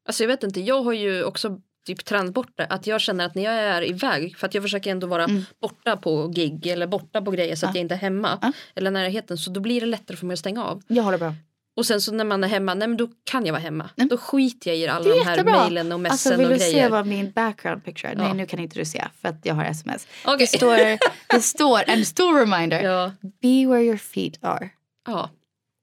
Alltså jag vet inte, jag har ju också typ tränat bort det. Att jag känner att när jag är iväg, för att jag försöker ändå vara borta på gig eller borta på grejer så att Mm. Ja. jag inte är hemma. Ja. Eller närheten, så då blir det lättare för mig att stänga av. Jag håller bra. Och sen så när man är hemma, nej men då kan jag vara hemma. Mm. Då skiter jag i alla de här mejlen och messen Alltså vill och du se grejer. vad min background picture är? Ja. Nej nu kan inte du se för att jag har sms. Okej. Det står, det står en stor reminder. Ja. Be where your feet are. ja.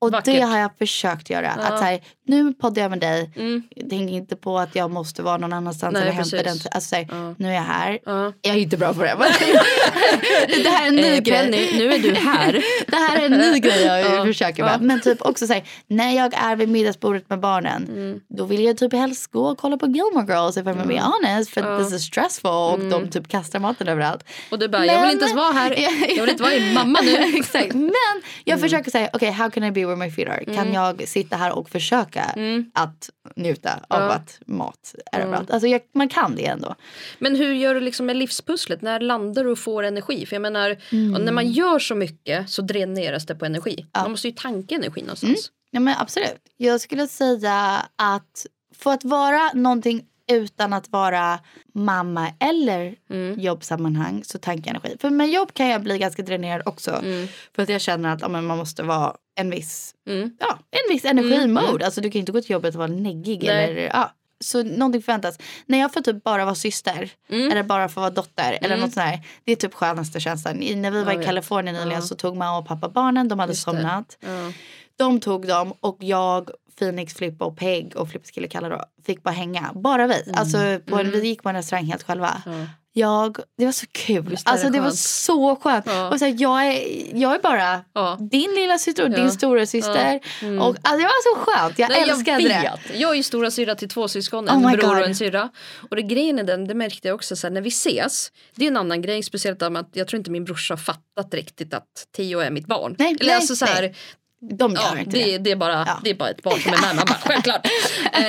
Och Vackert. det har jag försökt göra. Ja. Att så här, nu poddar jag med dig. Mm. Tänk inte på att jag måste vara någon annanstans Nej, eller hämta den. Alltså, så här, Ja. Nu är jag här. Ja. Jag är inte bra på det. men- det här är en ny Eh, grej. Penny, nu är du här. Det här är en ny grej jag Ja. försöker med. Men typ också säga när jag är vid middagsbordet med barnen. Mm. Då vill jag typ helst gå och kolla på Gilmore Girls if I'm being honest. För Ja. Mm. this is stressful och de typ kastar maten överallt. Och du bara, jag vill inte ens vara här. Jag vill inte vara din mamma nu. Exakt. Men jag försöker säga, okej how can I be where my feet are? Mm. Kan jag sitta här och försöka att njuta av Ja. att mat är överallt? Alltså jag, man kan det ändå. Men hur gör du liksom med livspusslet? När landar du och får energi? För jag menar, när Mm. man gör så mycket så dräneras det på energi. Man måste ju tanka energi någonstans. Ja men absolut. Jag skulle säga att för att vara någonting utan att vara mamma eller Mm. jobbsammanhang så tankar jag energi. För med jobb kan jag bli ganska dränerad också. Mm. För att jag känner att ja, man måste vara en viss, Mm. ja, en viss energimode. Alltså du kan inte gå till jobbet och vara neggig. Nej. Eller, ja. Så någonting förväntas. När jag får typ bara vara syster Mm. eller bara få vara dotter eller något sånt där. Det är typ skönaste känslan. När vi var i. Kalifornien nyligen så tog mamma och pappa barnen. De hade Just somnat. De tog dem och jag, Phoenix, Flippa och Peg och Flippas kille Kalle då fick bara hänga. Bara vi. Alltså på en, vi gick på en restaurang helt själva. Mm. Ja. Jag, det var så kul. Visst det alltså det var så skönt. Ja. Och så här, jag, är, jag är bara Ja. din lilla syster och Ja. din stora syster. Mm. Och, alltså, det var så skönt. Jag Nej, älskade jag det. vet. Jag är ju stora syra till två syskon, Oh en bror God. och en syrra. Och det grejen är den, det märkte jag också så här, när vi ses. Det är en annan grej, speciellt att jag tror inte min brorsa har fattat riktigt att Theo är mitt barn. Nej, Eller nej, alltså så här. De gör Ja, inte det, det. det, är bara, Ja. det är bara ett barn som är med. Bara, självklart. eh,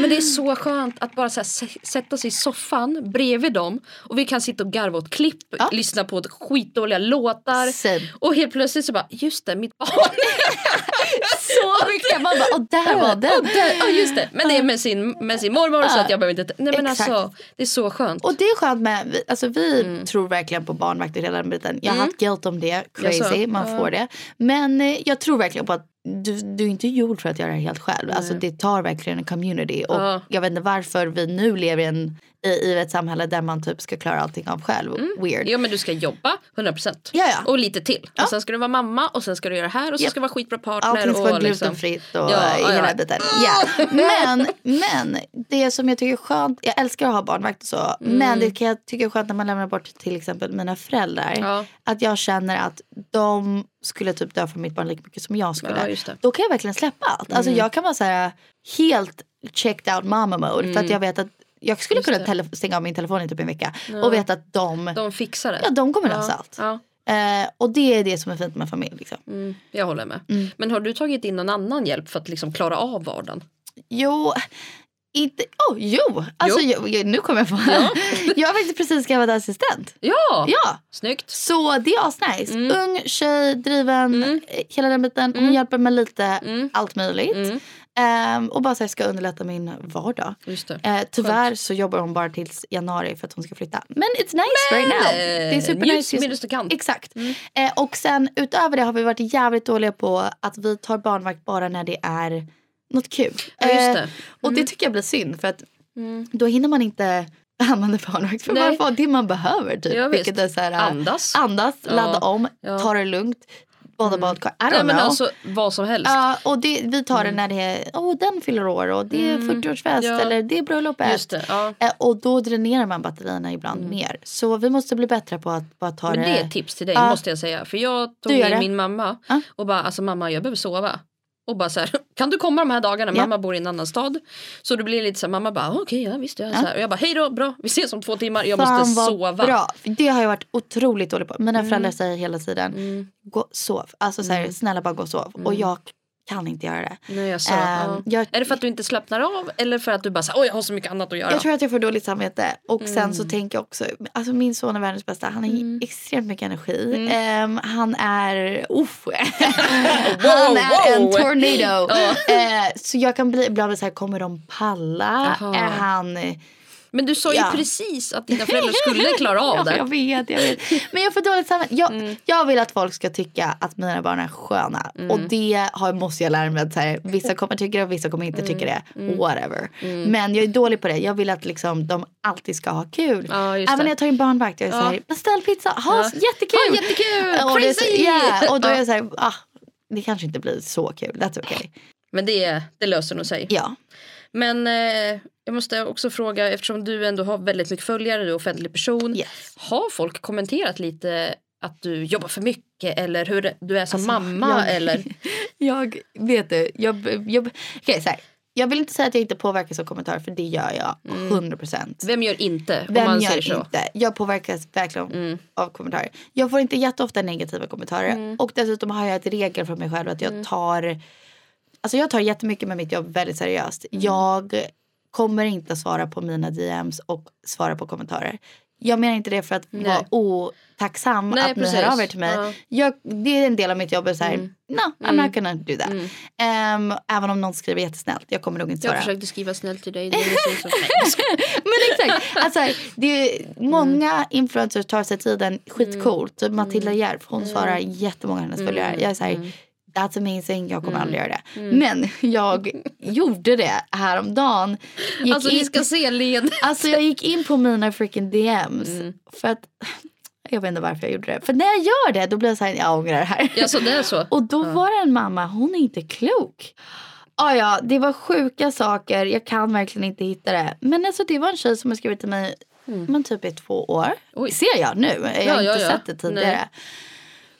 men det är så skönt att bara så här, sätta sig i soffan bredvid dem och vi kan sitta och garva åt klipp, Ja. lyssna på skitdåliga låtar. Same. Och helt plötsligt så bara, just det, mitt barn. Så mycket. Man bara, och där var Och den. där, ja just det, men det är med sin, med sin mormor så att jag behöver inte... Nej men Exakt. alltså, det är så skönt. Och det är skönt med, alltså vi Mm. tror verkligen på barnvakt och hela den biten. Jag har haft guilt om det, crazy, man får det. Men eh, jag tror verkligen på att du, du är inte gjord för att göra det helt själv. Alltså det tar verkligen en community. Och Ja. jag vet inte varför vi nu lever i, en, i, i ett samhälle där man typ ska klara allting av själv. Weird. Ja men du ska jobba 100% Ja, ja. och lite till. Och sen ska du vara mamma och sen ska du göra det här och så Japp. ska du vara skitbra partner. Allting ska och vara liksom- glutenfritt och Ja, ja, ja, hela ja. biten. Ja. Men, men det som jag tycker är skönt, jag älskar att ha barnvakt och så. Men det kan jag tycka är skönt när man lämnar bort till exempel mina föräldrar. Ja. Att jag känner att de skulle typ dö för mitt barn lika mycket som jag skulle. Ja, just det. Då kan jag verkligen släppa allt. Alltså jag kan vara så här helt checked out mama mode. För att jag vet att jag skulle Mm. Just kunna stänga av min telefon i typ en vecka. Och veta att de, De fixar det. ja, de kommer Ja, lösa allt. Ja. Eh, och det är det som är fint med familj. Liksom. Mm, jag håller med. Mm. Men har du tagit in någon annan hjälp för att liksom klara av vardagen? Jo, inte, oh, jo. Alltså, Jo. Jag, nu kommer jag på. jag har faktiskt precis skaffat assistent. Ja! Ja, Snyggt. så det är asnice. Mm. Ung tjej, driven, eh, hela den biten. Hon hjälper mig lite, Mm. allt möjligt. Mm. Ehm, och bara så här, ska underlätta min vardag. Just. Eh, tyvärr så jobbar hon bara tills januari för att hon ska flytta. Men it's nice right now. Det är supernice. just- du kan. Exakt. Eh, och sen utöver det har vi varit jävligt dåliga på att vi tar barnvakt bara när det är något kul. Ja, just Eh, det. och det tycker jag blir synd för att Mm. då hinner man inte använda barnvakt för Nej. bara få det man behöver. Typ. Ja, Vilket är så här, äh, Andas. andas, Ja. ladda om, ta det lugnt, bada badkar. I don't Nej, men know. alltså vad som helst. Ja, och det, vi tar det när det är, oh, den fyller år och det är 40-årsfest Ja. eller det är bröllopet. Ja. Eh, Och då dränerar man batterierna ibland mer. Så vi måste bli bättre på att bara ta Men det är det. ett tips till dig Ja. måste jag säga. För jag tog det. min mamma och bara alltså mamma jag behöver sova. Och bara så här, kan du komma de här dagarna? Ja. Mamma bor i en annan stad. Så det blir lite så här, mamma bara, okej, ja visst. Ja. Så här. Och jag bara, hej då, bra, vi ses om två timmar. Jag Fan, måste sova. Bra. Det har jag varit otroligt dålig på. Mina föräldrar säger hela tiden, gå sov. Alltså så här, snälla bara gå och sov. Och jag kan inte göra det. Nej, jag sa, Ehm, ja. jag- Är det för att du inte slappnar av eller för att du bara så oj jag har så mycket annat att göra? Jag tror att jag får dåligt samvete. Och sen Mm. så tänker jag också, alltså min son är världens bästa. Han har extremt mycket energi. Ehm, han är, uff. han är en tornado. Eh, så jag kan bli, ibland så här, kommer de palla? Jaha. Är han... Men du sa ju Ja. precis att dina föräldrar skulle klara av det. jag vet, jag vet. Men jag får dåligt samvete. Jag, Mm. jag vill att folk ska tycka att mina barn är sköna. Mm. Och det har, måste jag lära mig att så här, vissa kommer tycka det och vissa kommer inte Mm. tycka det. Whatever. Men jag är dålig på det. Jag vill att liksom, de alltid ska ha kul. Ja, Även när jag tar in barnvakt. Jag är så här, beställ pizza, ha Ja. jättekul. Ja, jättekul! Och, Crazy! yeah, och då är Ja. jag så här, ah, det kanske inte blir så kul. That's okay. Men det, det löser nog sig. Ja. Men eh, jag måste också fråga, eftersom du ändå har väldigt mycket följare, du är offentlig person. Yes. Har folk kommenterat lite att du jobbar för mycket eller hur du är som Alltså, mamma? jag- Eller? Jag vet du, jag, jag, okay, så här, jag vill inte säga att jag inte påverkas av kommentarer för det gör jag 100 procent. Vem gör inte? Vem man gör säger så. inte? Jag påverkas verkligen av kommentarer. Jag får inte jätteofta negativa kommentarer. Och dessutom har jag ett regel för mig själv att jag tar Alltså jag tar jättemycket med mitt jobb väldigt seriöst. Jag kommer inte svara på mina DMs och svara på kommentarer. Jag menar inte det för att vara otacksam Nej, att ni precis. hör av er till mig. Ja. Jag, det är en del av mitt jobb. Så här, No, I'm not gonna do that. Ehm, även om någon skriver jättesnällt. Jag kommer nog inte Jag svara. försökte skriva snällt till dig. Det. Men exakt. Alltså, det är, många influencers tar sig tiden skitcoolt. Typ Matilda Järf, hon svarar jättemånga av hennes följare. Jag är så här, that's amazing, jag kommer aldrig göra det. Men jag gjorde det häromdagen. Gick Alltså in, ni ska se led. alltså jag gick in på mina freaking DMs. För att, jag vet inte varför jag gjorde det. För när jag gör det då blir jag så här, jag ångrar det här. Ja, så det är så. Och då var det en mamma, hon är inte klok. Ah, ja, det var sjuka saker, jag kan verkligen inte hitta det. Men alltså, det var en tjej som har skrivit till mig men typ i två år. Oj. Ser jag nu, jag har Ja, ja, inte ja. sett det tidigare.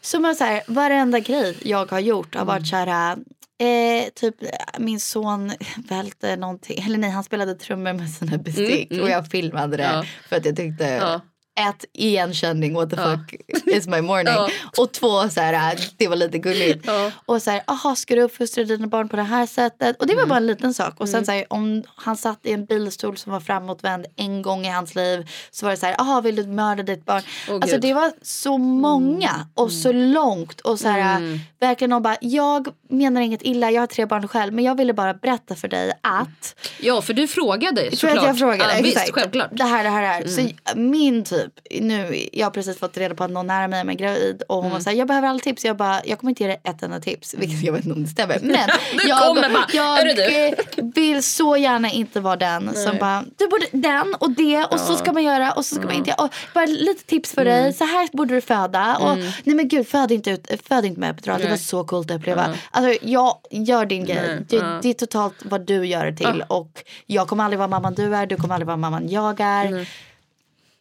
Som har så här, varenda grej jag har gjort har varit så här, eh, typ min son välte någonting, eller nej han spelade trummor med sina bestick och jag filmade det Ja. för att jag tyckte Ja. Ett, igenkänning, what the Ja. fuck is my morning. Ja. Och två, så här, det var lite gulligt. Ja. Och så här, aha, ska du uppfostra dina barn på det här sättet? Och det var Mm. bara en liten sak. Och sen så här, om han satt i en bilstol som var framåtvänd en gång i hans liv så var det så här, aha, vill du mörda ditt barn? Åh, alltså Gud. det var så många och så långt och så här, Mm. verkligen och bara, jag menar inget illa, jag har tre barn själv, men jag ville bara berätta för dig att Ja, för du frågade för såklart. att jag frågade. Ja, visst, exakt. självklart. Mm. Det här, det här, det här. Så min typ, nu, jag har precis fått reda på att någon nära mig är gravid och hon Mm. var såhär, jag behöver alla tips. Jag bara, jag kommer inte ge dig ett enda tips. Vilket jag vet inte om det stämmer. Men jag, jag vill så gärna inte vara den som bara, du borde den och det och så ska man göra och så ska man inte och bara lite tips för Mm. dig. Så här borde du föda. Och, nej men gud, föd inte, ut, föd inte med epidural. Det var så coolt att uppleva. Alltså jag gör din grej. Nej, Det, ja. det är totalt vad du gör det till. Och jag kommer aldrig vara mamman du är, du kommer aldrig vara mamman jag är.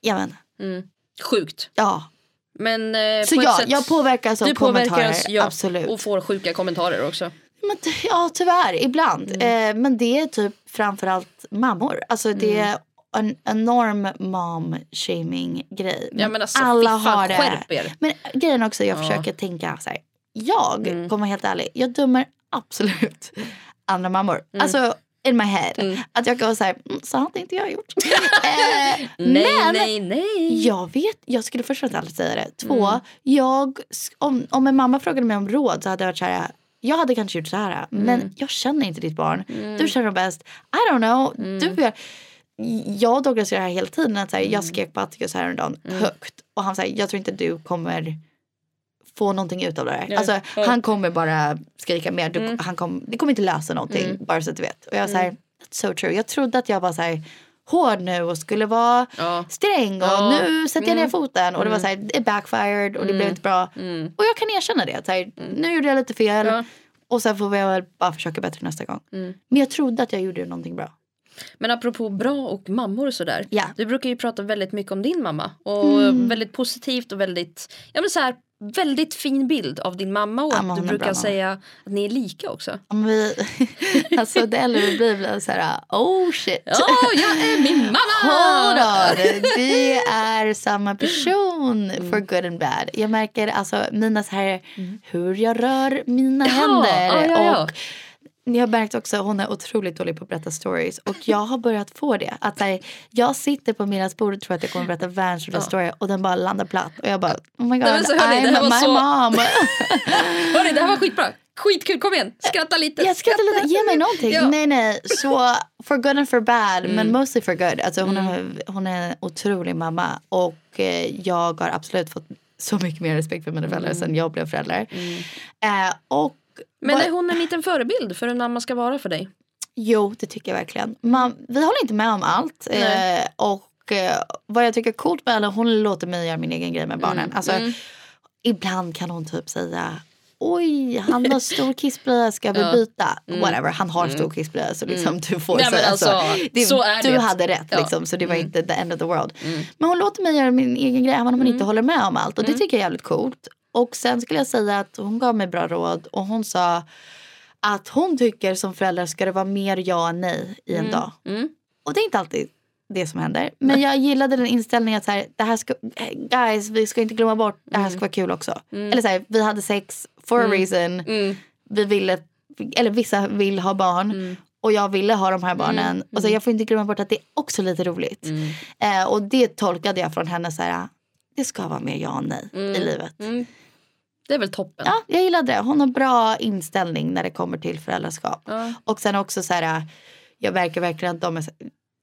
Ja men, Sjukt. ja. Men eh, Så på ja, sätt, jag påverkas av du kommentarer. påverkas ja, absolut. och får sjuka kommentarer också. Men, ja tyvärr, ibland. Mm. Eh, men det är typ framförallt mammor. Alltså det Mm. är en enorm mom shaming grej. Ja, men alltså, alla har det. Men grejen också, jag Ja. försöker tänka så här. Jag Mm. kommer helt ärlig, jag dömer absolut andra mammor. Mm. Alltså in my head. Att jag vara så här, mm, så hade inte jag gjort. eh, Nej, men nej, nej. jag vet, jag skulle först och aldrig säga det. Två, Mm. jag, om, om en mamma frågade mig om råd så hade jag varit så här. Jag hade kanske gjort så här, Mm. men jag känner inte ditt barn. Du känner dem bäst. I don't know. Mm. Du gör, jag och Douglas gör det här hela tiden. Att så här, Mm. Jag skrek på Atticus häromdagen högt. Och han säger, jag tror inte du kommer få någonting ut av det här. Alltså. Mm. Han kommer bara skrika mer. Du, han kom, det kommer inte lösa någonting. Bara så att du vet. Och jag säger, that's so true. Jag trodde att jag var så här hård nu och skulle vara Ja. sträng och Ja. nu sätter jag ner foten. Och det var så här, det backfired och det blev inte bra. Och jag kan erkänna det. Så här, Nu gjorde jag lite fel. Ja. Och sen får jag väl bara försöka bättre nästa gång. Men jag trodde att jag gjorde någonting bra. Men apropå bra och mammor och sådär. Mm. Du brukar ju prata väldigt mycket om din mamma. Och väldigt positivt och väldigt, ja men så här, väldigt fin bild av din mamma och Ja, du brukar mamma. säga att ni är lika också. Om vi, alltså det äldre vi blir det så här, oh shit. Ja, jag är min mamma! Hold on, vi är samma person Mm. for good and bad. Jag märker alltså mina så här, hur jag rör mina Ja, händer. ja. Och jag har märkt också hon är otroligt dålig på att berätta stories. Och jag har börjat få det. Att här, jag sitter på middagsbordet och tror att jag kommer berätta världens roligaste story och den bara landar platt. Och jag bara, oh my god, men så hörni, I'm my så- mom. Hörni, det här var skitbra. Skitkul, kom igen. Skratta lite. Jag skrattar lite, ge mig någonting. Ja. Nej nej, så for good and for bad men Mm. mostly for good. Alltså hon, är, hon är en otrolig mamma och eh, jag har absolut fått så mycket mer respekt för mina föräldrar sen jag blev förälder. Eh, och Mm. Men är hon en liten förebild för hur mamma ska vara för dig? Jo, det tycker jag verkligen. Man, vi håller inte med om allt. Eh, och eh, vad jag tycker är coolt med henne, hon låter mig göra min egen grej med barnen. Mm, Alltså, Ibland kan hon typ säga Oj, han har stor kissblöja, ska vi byta? Whatever, han har stor kissblöja så liksom du får Nej, säga alltså, så. Det, så du det. hade rätt Ja. liksom, så det var inte the end of the world. Men hon låter mig göra min egen grej även om hon inte håller med om allt och det tycker jag är jävligt coolt. Och sen skulle jag säga att hon gav mig bra råd och hon sa att hon tycker som förälder ska det vara mer ja än nej i en dag. Mm. Och det är inte alltid det som händer. Men jag gillade den inställningen att så här, det här ska, guys vi ska inte glömma bort, det här ska vara kul också. Eller så här, vi hade sex for a reason. Mm. Vi ville, eller vissa vill ha barn. Och jag ville ha de här barnen. Och så, jag får inte glömma bort att det är också lite roligt. Eh, och det tolkade jag från henne så här, det ska vara mer ja och nej i livet. Mm. Det är väl toppen. Ja, jag gillade det. Hon har bra inställning när det kommer till föräldraskap. Ja. Och sen också så här, jag verkar verkligen att de, är,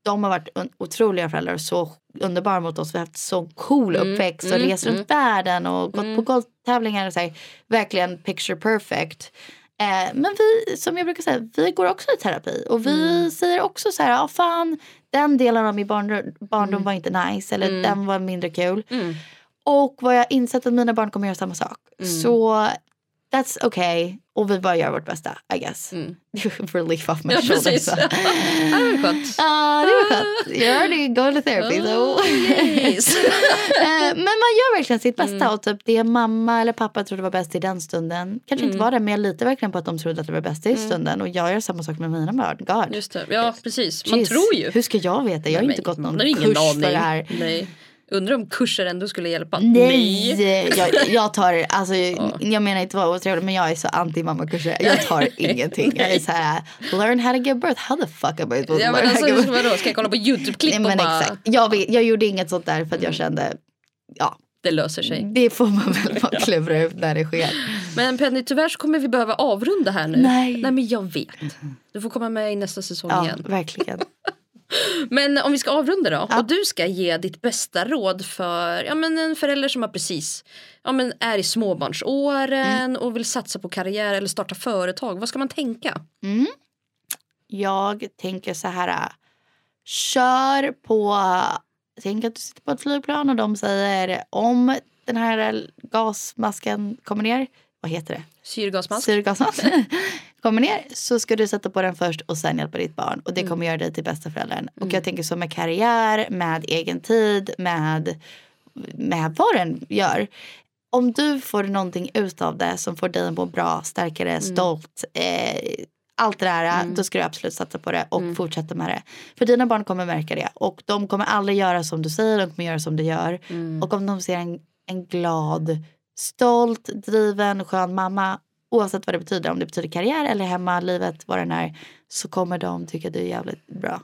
de har varit otroliga föräldrar och så underbara mot oss. Vi har haft så cool uppväxt och mm, rest runt världen och gått på golftävlingar och så här, verkligen picture perfect. Eh, men vi, som jag brukar säga, vi går också i terapi och vi säger också så här, ja fan, den delen av min barndom, barndom var inte nice eller den var mindre kul. Mm. Och vad jag insett att mina barn kommer göra samma sak. Mm. Så that's okay. Och vi bara gör vårt bästa, I guess. Mm. Relief off my Ja, shoulders. precis. det var skönt. Ja, det var skönt. You're already going to therapy. Oh, yes. Eh, men man gör verkligen sitt bästa Mm. och typ det mamma eller pappa trodde var bäst i den stunden kanske Mm. inte var det men jag litar verkligen på att de trodde att det var bäst i stunden och jag gör samma sak med mina barn. God. Just det. Ja, precis. Man Jeez. tror ju. Hur ska jag veta? Jag har Nej, inte gått någon kurs aning. för det här. Nej. Undrar om kurser ändå skulle hjälpa. Nej, jag, jag tar, alltså, jag menar inte vara otrevlig men jag är så anti mammakurser. Jag tar ingenting. Jag är så här, learn how to give birth. How the fuck am I supposed to Ja, learn how to give alltså, birth? vadå, ska jag kolla på Youtube-klipp Nej, och bara exakt. Jag, vet, jag gjorde inget sånt där för att jag kände, ja, det löser sig. det får man väl bara klura ut när det sker. Men Penny, tyvärr så kommer vi behöva avrunda här nu. Nej. Nej men jag vet. Du får komma med i nästa säsong Ja, igen. verkligen. Men om vi ska avrunda då. Och du ska ge ditt bästa råd för ja, men en förälder som har precis ja, men är i småbarnsåren Mm. och vill satsa på karriär eller starta företag. Vad ska man tänka? Jag tänker så här, kör på, tänk att du sitter på ett flygplan och de säger om den här gasmasken kommer ner, vad heter det? Syrgasmask? Syrgasmask kommer ner så ska du sätta på den först och sen hjälpa ditt barn. Och det kommer göra dig till bästa föräldern. Och jag tänker så med karriär, med egen tid, med, med vad den gör. Om du får någonting ut av det som får dig att må bra, starkare, stolt. Eh, allt det där, då ska du absolut satsa på det och fortsätta med det. För dina barn kommer märka det. Och de kommer aldrig göra som du säger, de kommer göra som du gör. Och om de ser en, en glad, stolt, driven, skön mamma oavsett vad det betyder, om det betyder karriär eller hemma, livet, vad den är, så kommer de tycka du är jävligt bra.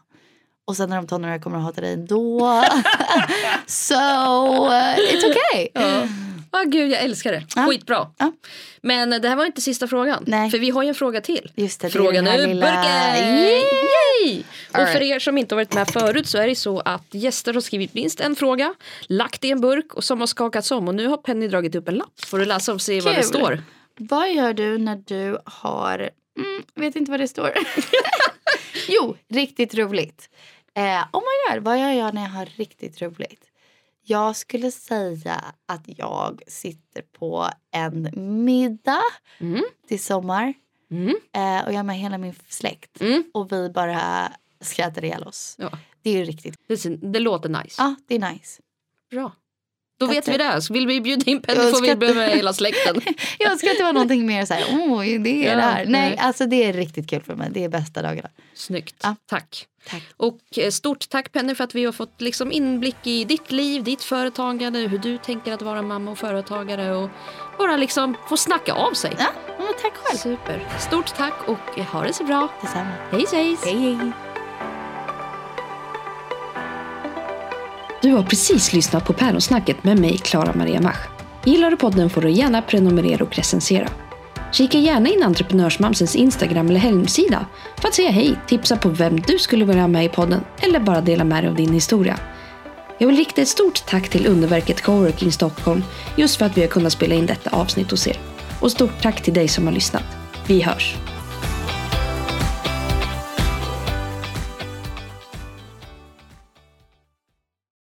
Och sen när de tonåringar kommer de hata dig ändå. so uh, it's okay. Ah, gud, jag älskar det. Ja. Skitbra. Ja. Men det här var inte sista frågan. Nej. För vi har ju en fråga till. Just det, det är Frågan den här! Yay! Och All för right. er som inte har varit med förut så är det så att gäster har skrivit minst en fråga, lagt i en burk och som har skakats om. Och nu har Penny dragit upp en lapp. Får du läsa och se vad det står? Vad gör du när du har, mm, vet inte vad det står. jo, riktigt roligt. Eh, oh my god, vad gör jag när jag har riktigt roligt? Jag skulle säga att jag sitter på en middag Mm. till sommar. Mm. Eh, och jag är med hela min släkt. Mm. Och vi bara skrattar ihjäl oss. Ja. Det är ju riktigt. Det, det låter nice. Ja, det är nice. Bra. Då vet vi det. Så vill vi bjuda in Penny får vi bjuda med hela släkten. Jag önskar att det var någonting mer så här, åh, det är Ja, det här. Nej, nej. alltså det är riktigt kul för mig. Det är bästa dagarna. Snyggt. Ja. Tack. Tack. Och eh, stort tack Penny för att vi har fått liksom inblick i ditt liv, ditt företagande, hur du tänker att vara mamma och företagare och bara liksom få snacka av sig. Ja, men tack själv. Super. Stort tack och ha det så bra. Detsamma. Hej hejs. Hej, hej. Du har precis lyssnat på Päronsnacket med mig, Klara Maria Mach. Gillar du podden får du gärna prenumerera och recensera. Kika gärna in Entreprenörsmamsens Instagram eller hemsida för att säga hej, tipsa på vem du skulle vilja ha med i podden eller bara dela med dig av din historia. Jag vill rikta ett stort tack till underverket Coworking Stockholm just för att vi har kunnat spela in detta avsnitt hos er. Och stort tack till dig som har lyssnat. Vi hörs!